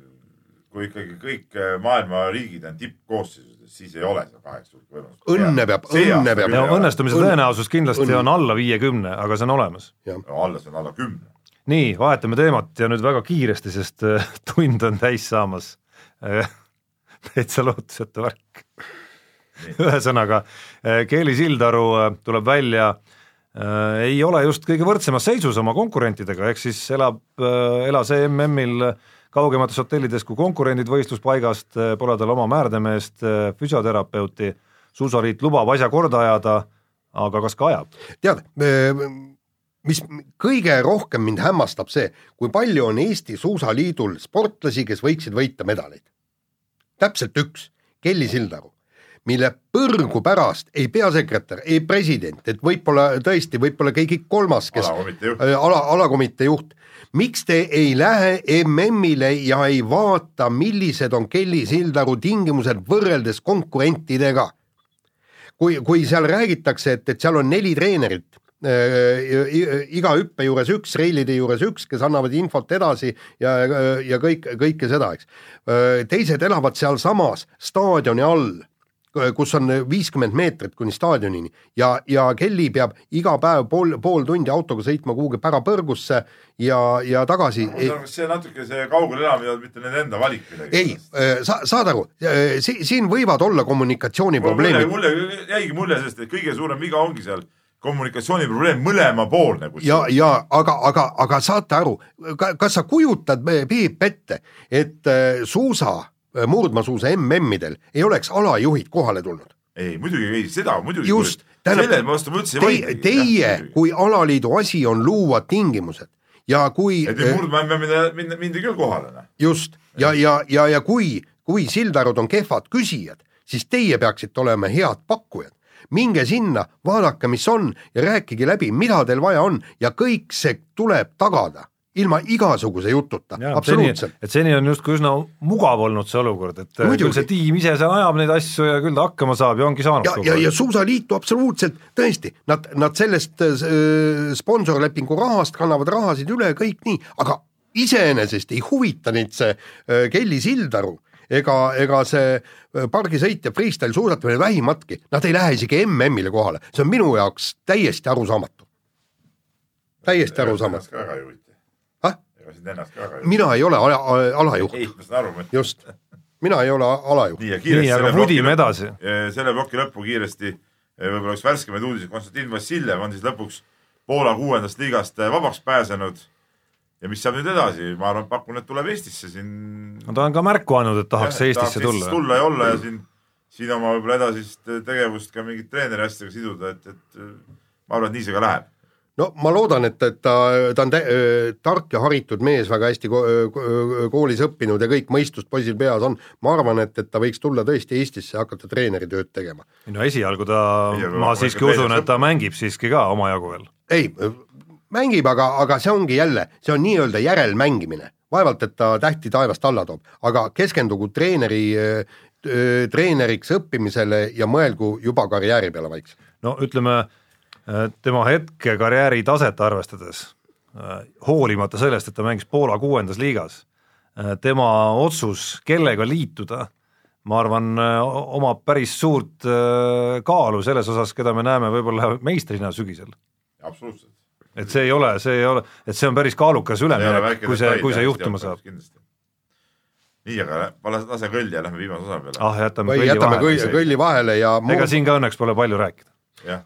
kui ikkagi kõik äh, maailma riigid on tippkoosseisus, siis ei ole seal kaheksa hulka võimalust. õnne peab, õnne peab. õnnestumise tõenäosus kindlasti õnne. on alla viiekümne, aga see on olemas. no alla, see on alla kümne. nii, vahetame teemat ja nüüd väga kiiresti, sest äh, (laughs) tund on täis saamas äh, (laughs) täitsa lootusetu värk. (laughs) ühesõnaga, Keeli Sildaru tuleb välja äh, ei ole just kõige võrdsemas seisus oma konkurentidega, ehk siis elab äh,, elas EMM-il äh, kaugemates hotellides kui konkurendid võistluspaigast, eh, pole tal oma määrdemeest, eh, füsioterapeuti, suusaliit lubab asja korda ajada, aga kas ka ajab? tead, mis kõige rohkem mind hämmastab see, kui palju on Eesti Suusaliidul sportlasi, kes võiksid võita medaleid. täpselt üks, Kelly Sildaru mille põrgu pärast ei peasekretär, ei president, et võib-olla tõesti, võib-olla keegi kolmas, kes alakomitee juht, ala, alakomitee juht miks te ei lähe MM-ile ja ei vaata, millised on Kelly Sildaru tingimused võrreldes konkurentidega? kui, kui seal räägitakse, et, et seal on neli treenerit äh,, iga hüppe juures üks, reilide juures üks, kes annavad infot edasi ja, ja kõik, kõike seda, eks. teised elavad sealsamas staadioni all kus on viiskümmend meetrit kuni staadionini ja, ja Kelly peab iga päev pool, pool tundi autoga sõitma kuhugi pärapõrgusse ja, ja tagasi. see natuke see kaugel elamine on mitte nende enda valik midagi. ei, äh, sa saad aru, äh, siin võivad olla kommunikatsiooniprobleemid. mulle, jäigi mulje sellest, et kõige suurem viga ongi seal kommunikatsiooniprobleem mõlemapoolne. ja, ja aga, aga, aga saate aru, kas sa kujutad, Peep, ette, et äh, suusa murdmaasuusa MM-idel ei oleks alajuhid kohale tulnud. ei, muidugi ei, seda muidugi. just, tähendab, vastu ma ütlesin teie, teie kui alaliidu asi on luua tingimused ja kui. et nüüd murdma MM-ile minna, mindi küll kohale. Noh. just ja, ja, ja, ja kui, kui Sildarud on kehvad küsijad, siis teie peaksite olema head pakkujad minge sinna, vaadake, mis on ja rääkige läbi, mida teil vaja on ja kõik see tuleb tagada ilma igasuguse jututa, absoluutselt. et seni on justkui üsna mugav olnud see olukord, et Muidugi. küll see tiim ise seal ajab neid asju ja küll ta hakkama saab ja ongi saanud. ja, ja, ja Suusaliitu absoluutselt, tõesti, nad, nad sellest äh, sponsorlepingu rahast kannavad rahasid üle, kõik nii, aga iseenesest ei huvita neid see äh, Kelly Sildaru ega, ega see äh, pargisõit ja freestyle suusatamine vähimatki, nad ei lähe isegi MM-ile kohale, see on minu jaoks täiesti arusaamatu. täiesti arusaamatu ega sind ennast ka väga mina ei ole ala, alajuht. ei, ma saan aru. just, mina ei ole alajuht. nii, nii, aga vudime edasi. selle ploki lõppu kiiresti, võib-olla üks värskemaid uudiseid, Konstantin Vassiljev on siis lõpuks Poola kuuendast liigast vabaks pääsenud ja mis saab nüüd edasi, ma arvan, pakun, et tuleb Eestisse siin. no ta on ka märku andnud, et tahaks ja, Eestisse tahaks tulla. tulla ja olla ja siin, siin oma võib-olla edasist tegevust ka mingit treeneri asjadega siduda, et, et ma arvan, et nii see ka läheb no ma loodan, et, et ta, ta on tark ja haritud mees, väga hästi ko ko koolis õppinud ja kõik mõistust poisil peas on. ma arvan, et, et ta võiks tulla tõesti Eestisse ja hakata treeneri tööd tegema. no esialgu ta, ma siiski usun, et ta mängib siiski ka omajagu veel. ei, mängib, aga, aga see ongi jälle, see on nii-öelda järelmängimine. vaevalt, et ta tähti taevast alla toob, aga keskendugu treeneri, treeneriks õppimisele ja mõelgu juba karjääri peale vaikselt. no ütleme, tema hetke karjääri taset arvestades, hoolimata sellest, et ta mängis Poola kuuendas liigas, tema otsus, kellega liituda, ma arvan, omab päris suurt äh, kaalu selles osas, keda me näeme võib-olla meistrina sügisel. absoluutselt. et see ei ole, see ei ole, et see on päris kaalukas üleminek, kui see, kui see juhtuma saab. nii, aga lase, lase kõlli ja lähme viimase osa peale. ah, jätame kõlli jätame kõlli, vahele. vahele ja ega siin ka õnneks pole palju rääkida.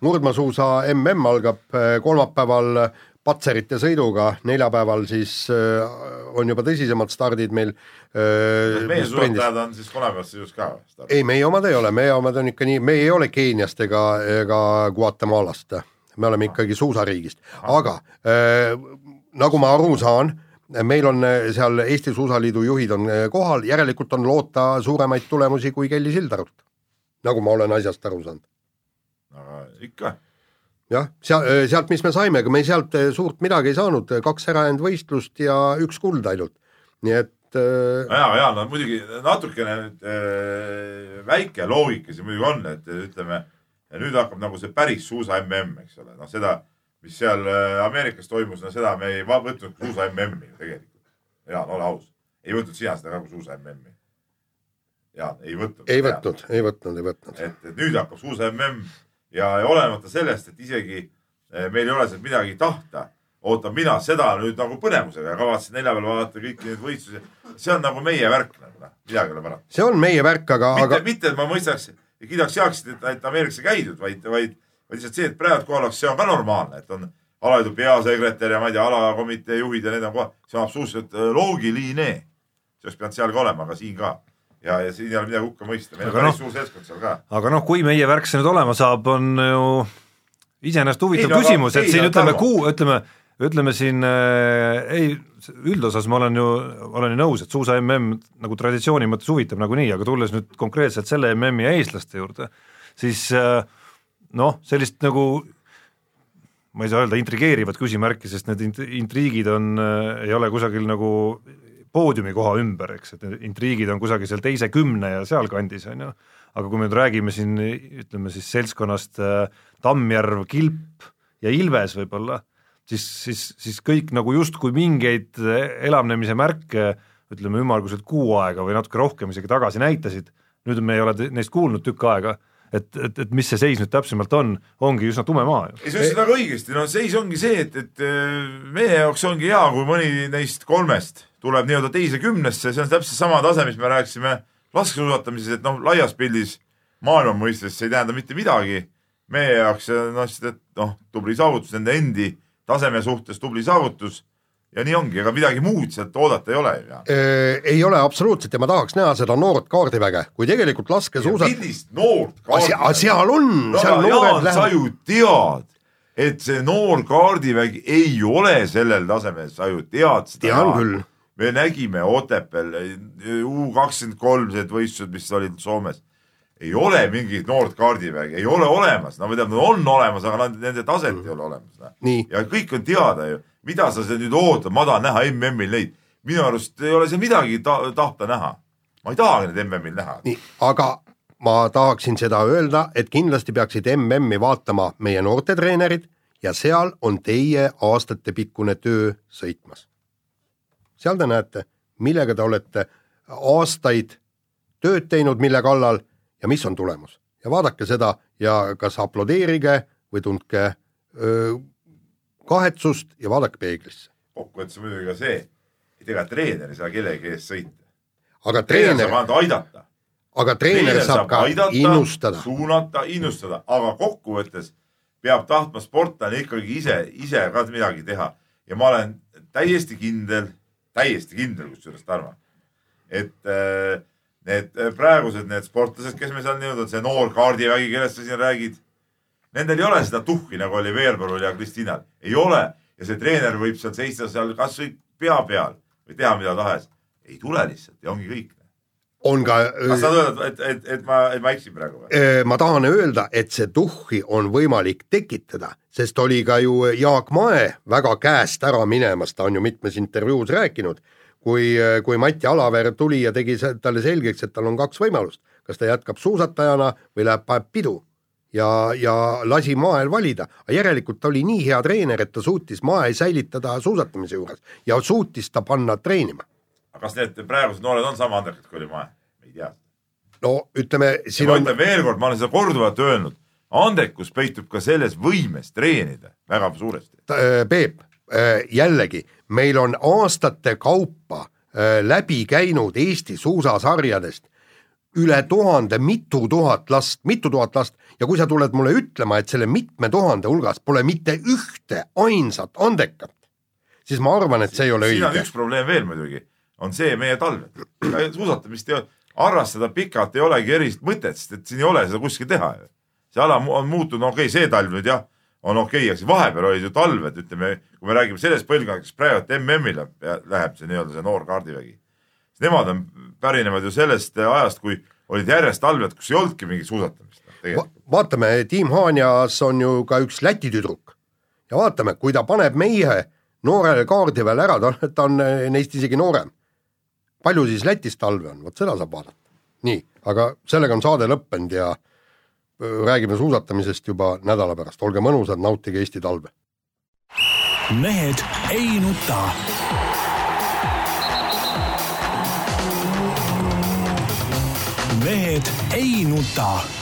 Murdmaasuusa mm algab äh, kolmapäeval Patserite sõiduga, neljapäeval siis äh, on juba tõsisemad stardid meil äh, meie suusatajad on siis kolmapäevast just ka. ei, meie omad ei ole, meie omad on ikka nii, me ei ole Keeniast ega, ega Guatemalast, me oleme ikkagi suusariigist, aga äh, nagu ma aru saan, meil on äh, seal Eesti Suusaliidu juhid on äh, kohal, järelikult on loota suuremaid tulemusi kui Kelly Sildarult. nagu ma olen asjast aru saanud. ikka, jah, seal, sealt, mis me saime, ega me sealt suurt midagi ei saanud, kaks ärajäänud võistlust ja üks kuld ainult. nii et äh, ja, ja no muidugi natukene nüüd äh, väike loogika siin muidugi on, et ütleme, nüüd hakkab nagu see päris suusa mm, eks ole, noh seda, mis seal äh, Ameerikas toimus, no seda me ei võtnud suusa MM-i tegelikult. Jaan, ole aus, ei võtnud sina seda ka kui suusa MM-i. Jaan, ei võtnud. ei võtnud, ei võtnud, ei võtnud. et nüüd hakkab suusa mm ja, olenemata sellest, et isegi eh, meil ei ole sealt midagi tahta, ootan mina seda nüüd nagu põnevusega ja kavatsen neljapäeval vaadata kõiki neid võistlusi. see on nagu meie värk nagu noh, midagi ei ole parata. see on meie värk, aga, aga, mitte, et ma mõistaks ja kiidaks heaks, et, et Ameerikasse käidud, vaid, vaid, vaid lihtsalt see, et praegu kohal oleks, see on ka normaalne, et on alaliidu peasekretär ja ma ei tea, alakomitee juhid ja need on kohal, see on absoluutselt äh, loogiline. see oleks pidanud seal ka olema, aga siin ka. ja, ja siin ei ole midagi hukka mõista, meil on Aga päris noh- suur seltskond seal ka. aga noh, kui meie värk see nüüd olema saab, on ju iseenesest huvitav Ei, no küsimus, et ei, siin no ütleme kuu, ütleme, ütleme siin äh, ei, üldosas ma olen ju, olen ju nõus, et suusa mm nagu traditsiooni mõttes huvitab nagunii, aga tulles nüüd konkreetselt selle MM-i ja eestlaste juurde, siis äh, noh, sellist nagu ma ei saa öelda intrigeerivat küsimärki, sest need int- intriigid on äh,, ei ole kusagil nagu poodiumi koha ümber, eks, et need intriigid on kusagil seal teise kümne ja sealkandis, on ju, aga kui me nüüd räägime siin ütleme siis seltskonnast äh, Tammjärv, Kilp ja Ilves võib-olla, siis, siis, siis kõik nagu justkui mingeid äh, elavnemise märke ütleme ümmarguselt kuu aega või natuke rohkem isegi tagasi näitasid, nüüd me ei ole neist kuulnud tükk aega, et, et, et mis see seis nüüd täpsemalt on, ongi üsna tume maa ju. ei, sa ütlesid väga õigesti, no seis ongi see, et, et äh, meie jaoks ongi hea, kui mõni neist kolmest tuleb nii-öelda teise kümnesse, see on täpselt sama tase, mis me rääkisime laskesuusatamises, et noh, laias pildis maailma mõistes see ei tähenda mitte midagi. meie jaoks on noh, noh, tubli saavutus nende endi taseme suhtes, tubli saavutus ja nii ongi, ega midagi muud sealt oodata ei ole ju. Ei ole absoluutselt ja ma tahaks näha seda noort kaardiväge, kui tegelikult laskesuusat-, millist noort aga seal on, seal no,. noored Jaan, sa lähevad, ju tead, et see noor kaardivägi ei ole sellel tasemel, sa ju tead seda. tean küll. me nägime Otepääl U kakskümmend kolm need võistlused, mis olid Soomes. ei ole mingit noort kaardiväge, ei ole olemas, no tähendab, nad on olemas, aga nende taset ei ole olemas. ja kõik on teada ju, mida sa seal nüüd ootad, ma tahan näha MM-il neid. minu arust ei ole seal midagi ta tahta näha. ma ei tahagi neid MM-il näha. nii, aga ma tahaksin seda öelda, et kindlasti peaksid MM-i vaatama meie noortetreenerid ja seal on teie aastatepikkune töö sõitmas. seal te näete, millega te olete aastaid tööd teinud, mille kallal ja mis on tulemus ja vaadake seda ja kas aplodeerige või tundke öö, kahetsust ja vaadake peeglisse. kokkuvõttes muidugi ka see, et ega treener ei saa kellegi eest sõita. aga treener treener saab, ainult aidata. aga treener saab ka innustada. suunata, innustada, aga kokkuvõttes peab tahtma sportlane ikkagi ise, ise ka midagi teha ja ma olen täiesti kindel, täiesti kindel kusjuures Tarmo, et äh, need äh, praegused need sportlased, kes meil seal nii-öelda, see noor kaardivägi, kellest sa siin räägid, nendel ei ole seda tuhhi nagu oli Veerpalul ja Kristinal, ei ole. Ja see treener võib seal seista seal kasvõi pea peal või teha mida tahes, ei tule lihtsalt ja ongi kõik. On ka. kas sa tahad öelda, et, et, et ma, et ma eksin praegu või? Äh, ma tahan öelda, et see tuhhi on võimalik tekitada, sest oli ka ju Jaak Mae väga käest ära minemas, ta on ju mitmes intervjuus rääkinud, kui, kui Mati Alaver tuli ja tegi talle selgeks, et tal on kaks võimalust, kas ta jätkab suusatajana või läheb, paneb pidu ja, ja lasi Mael valida, aga järelikult ta oli nii hea treener, et ta suutis Mae säilitada suusatamise juures ja suutis ta panna treenima kas need praegused noored on sama andekad kui oli Mae? ei tea. no ütleme, siin on. ma ütlen veel kord, ma olen seda korduvalt öelnud, andekus peitub ka selles võimes treenida väga suuresti. Äh, Peep, äh, jällegi, meil on aastate kaupa äh, läbi käinud Eesti suusasarjadest üle tuhande, mitu tuhat last, mitu tuhat last ja kui sa tuled mulle ütlema, et selle mitme tuhande hulgas pole mitte ühte ainsat andekat, siis ma arvan, et see ei ole siin õige. siin on üks probleem veel muidugi on see meie talved. suusatamist ei ole, harrastada pikalt ei olegi erilist mõtet, sest et siin ei ole seda kuskil teha see ala on muutunud, okei okay,, see talv nüüd jah, on okei okay,, aga siis vahepeal olid ju talved, ütleme, kui me räägime sellest põlvkonnast, kes praegu MM-ile läheb, see nii-öelda see noor kaardivägi. nemad on, pärinevad ju sellest ajast, kui olid järjest talved, kus ei olnudki mingit suusatamist Va. vaatame, Tiim Haanjas on ju ka üks Läti tüdruk ja vaatame, kui ta paneb meie noorele kaardiväele ära, ta, ta on neist isegi noorem palju siis Lätis talve on, vot seda saab vaadata. nii, aga sellega on saade lõppenud ja räägime suusatamisest juba nädala pärast, olge mõnusad, nautige Eesti talve. mehed ei nuta. mehed ei nuta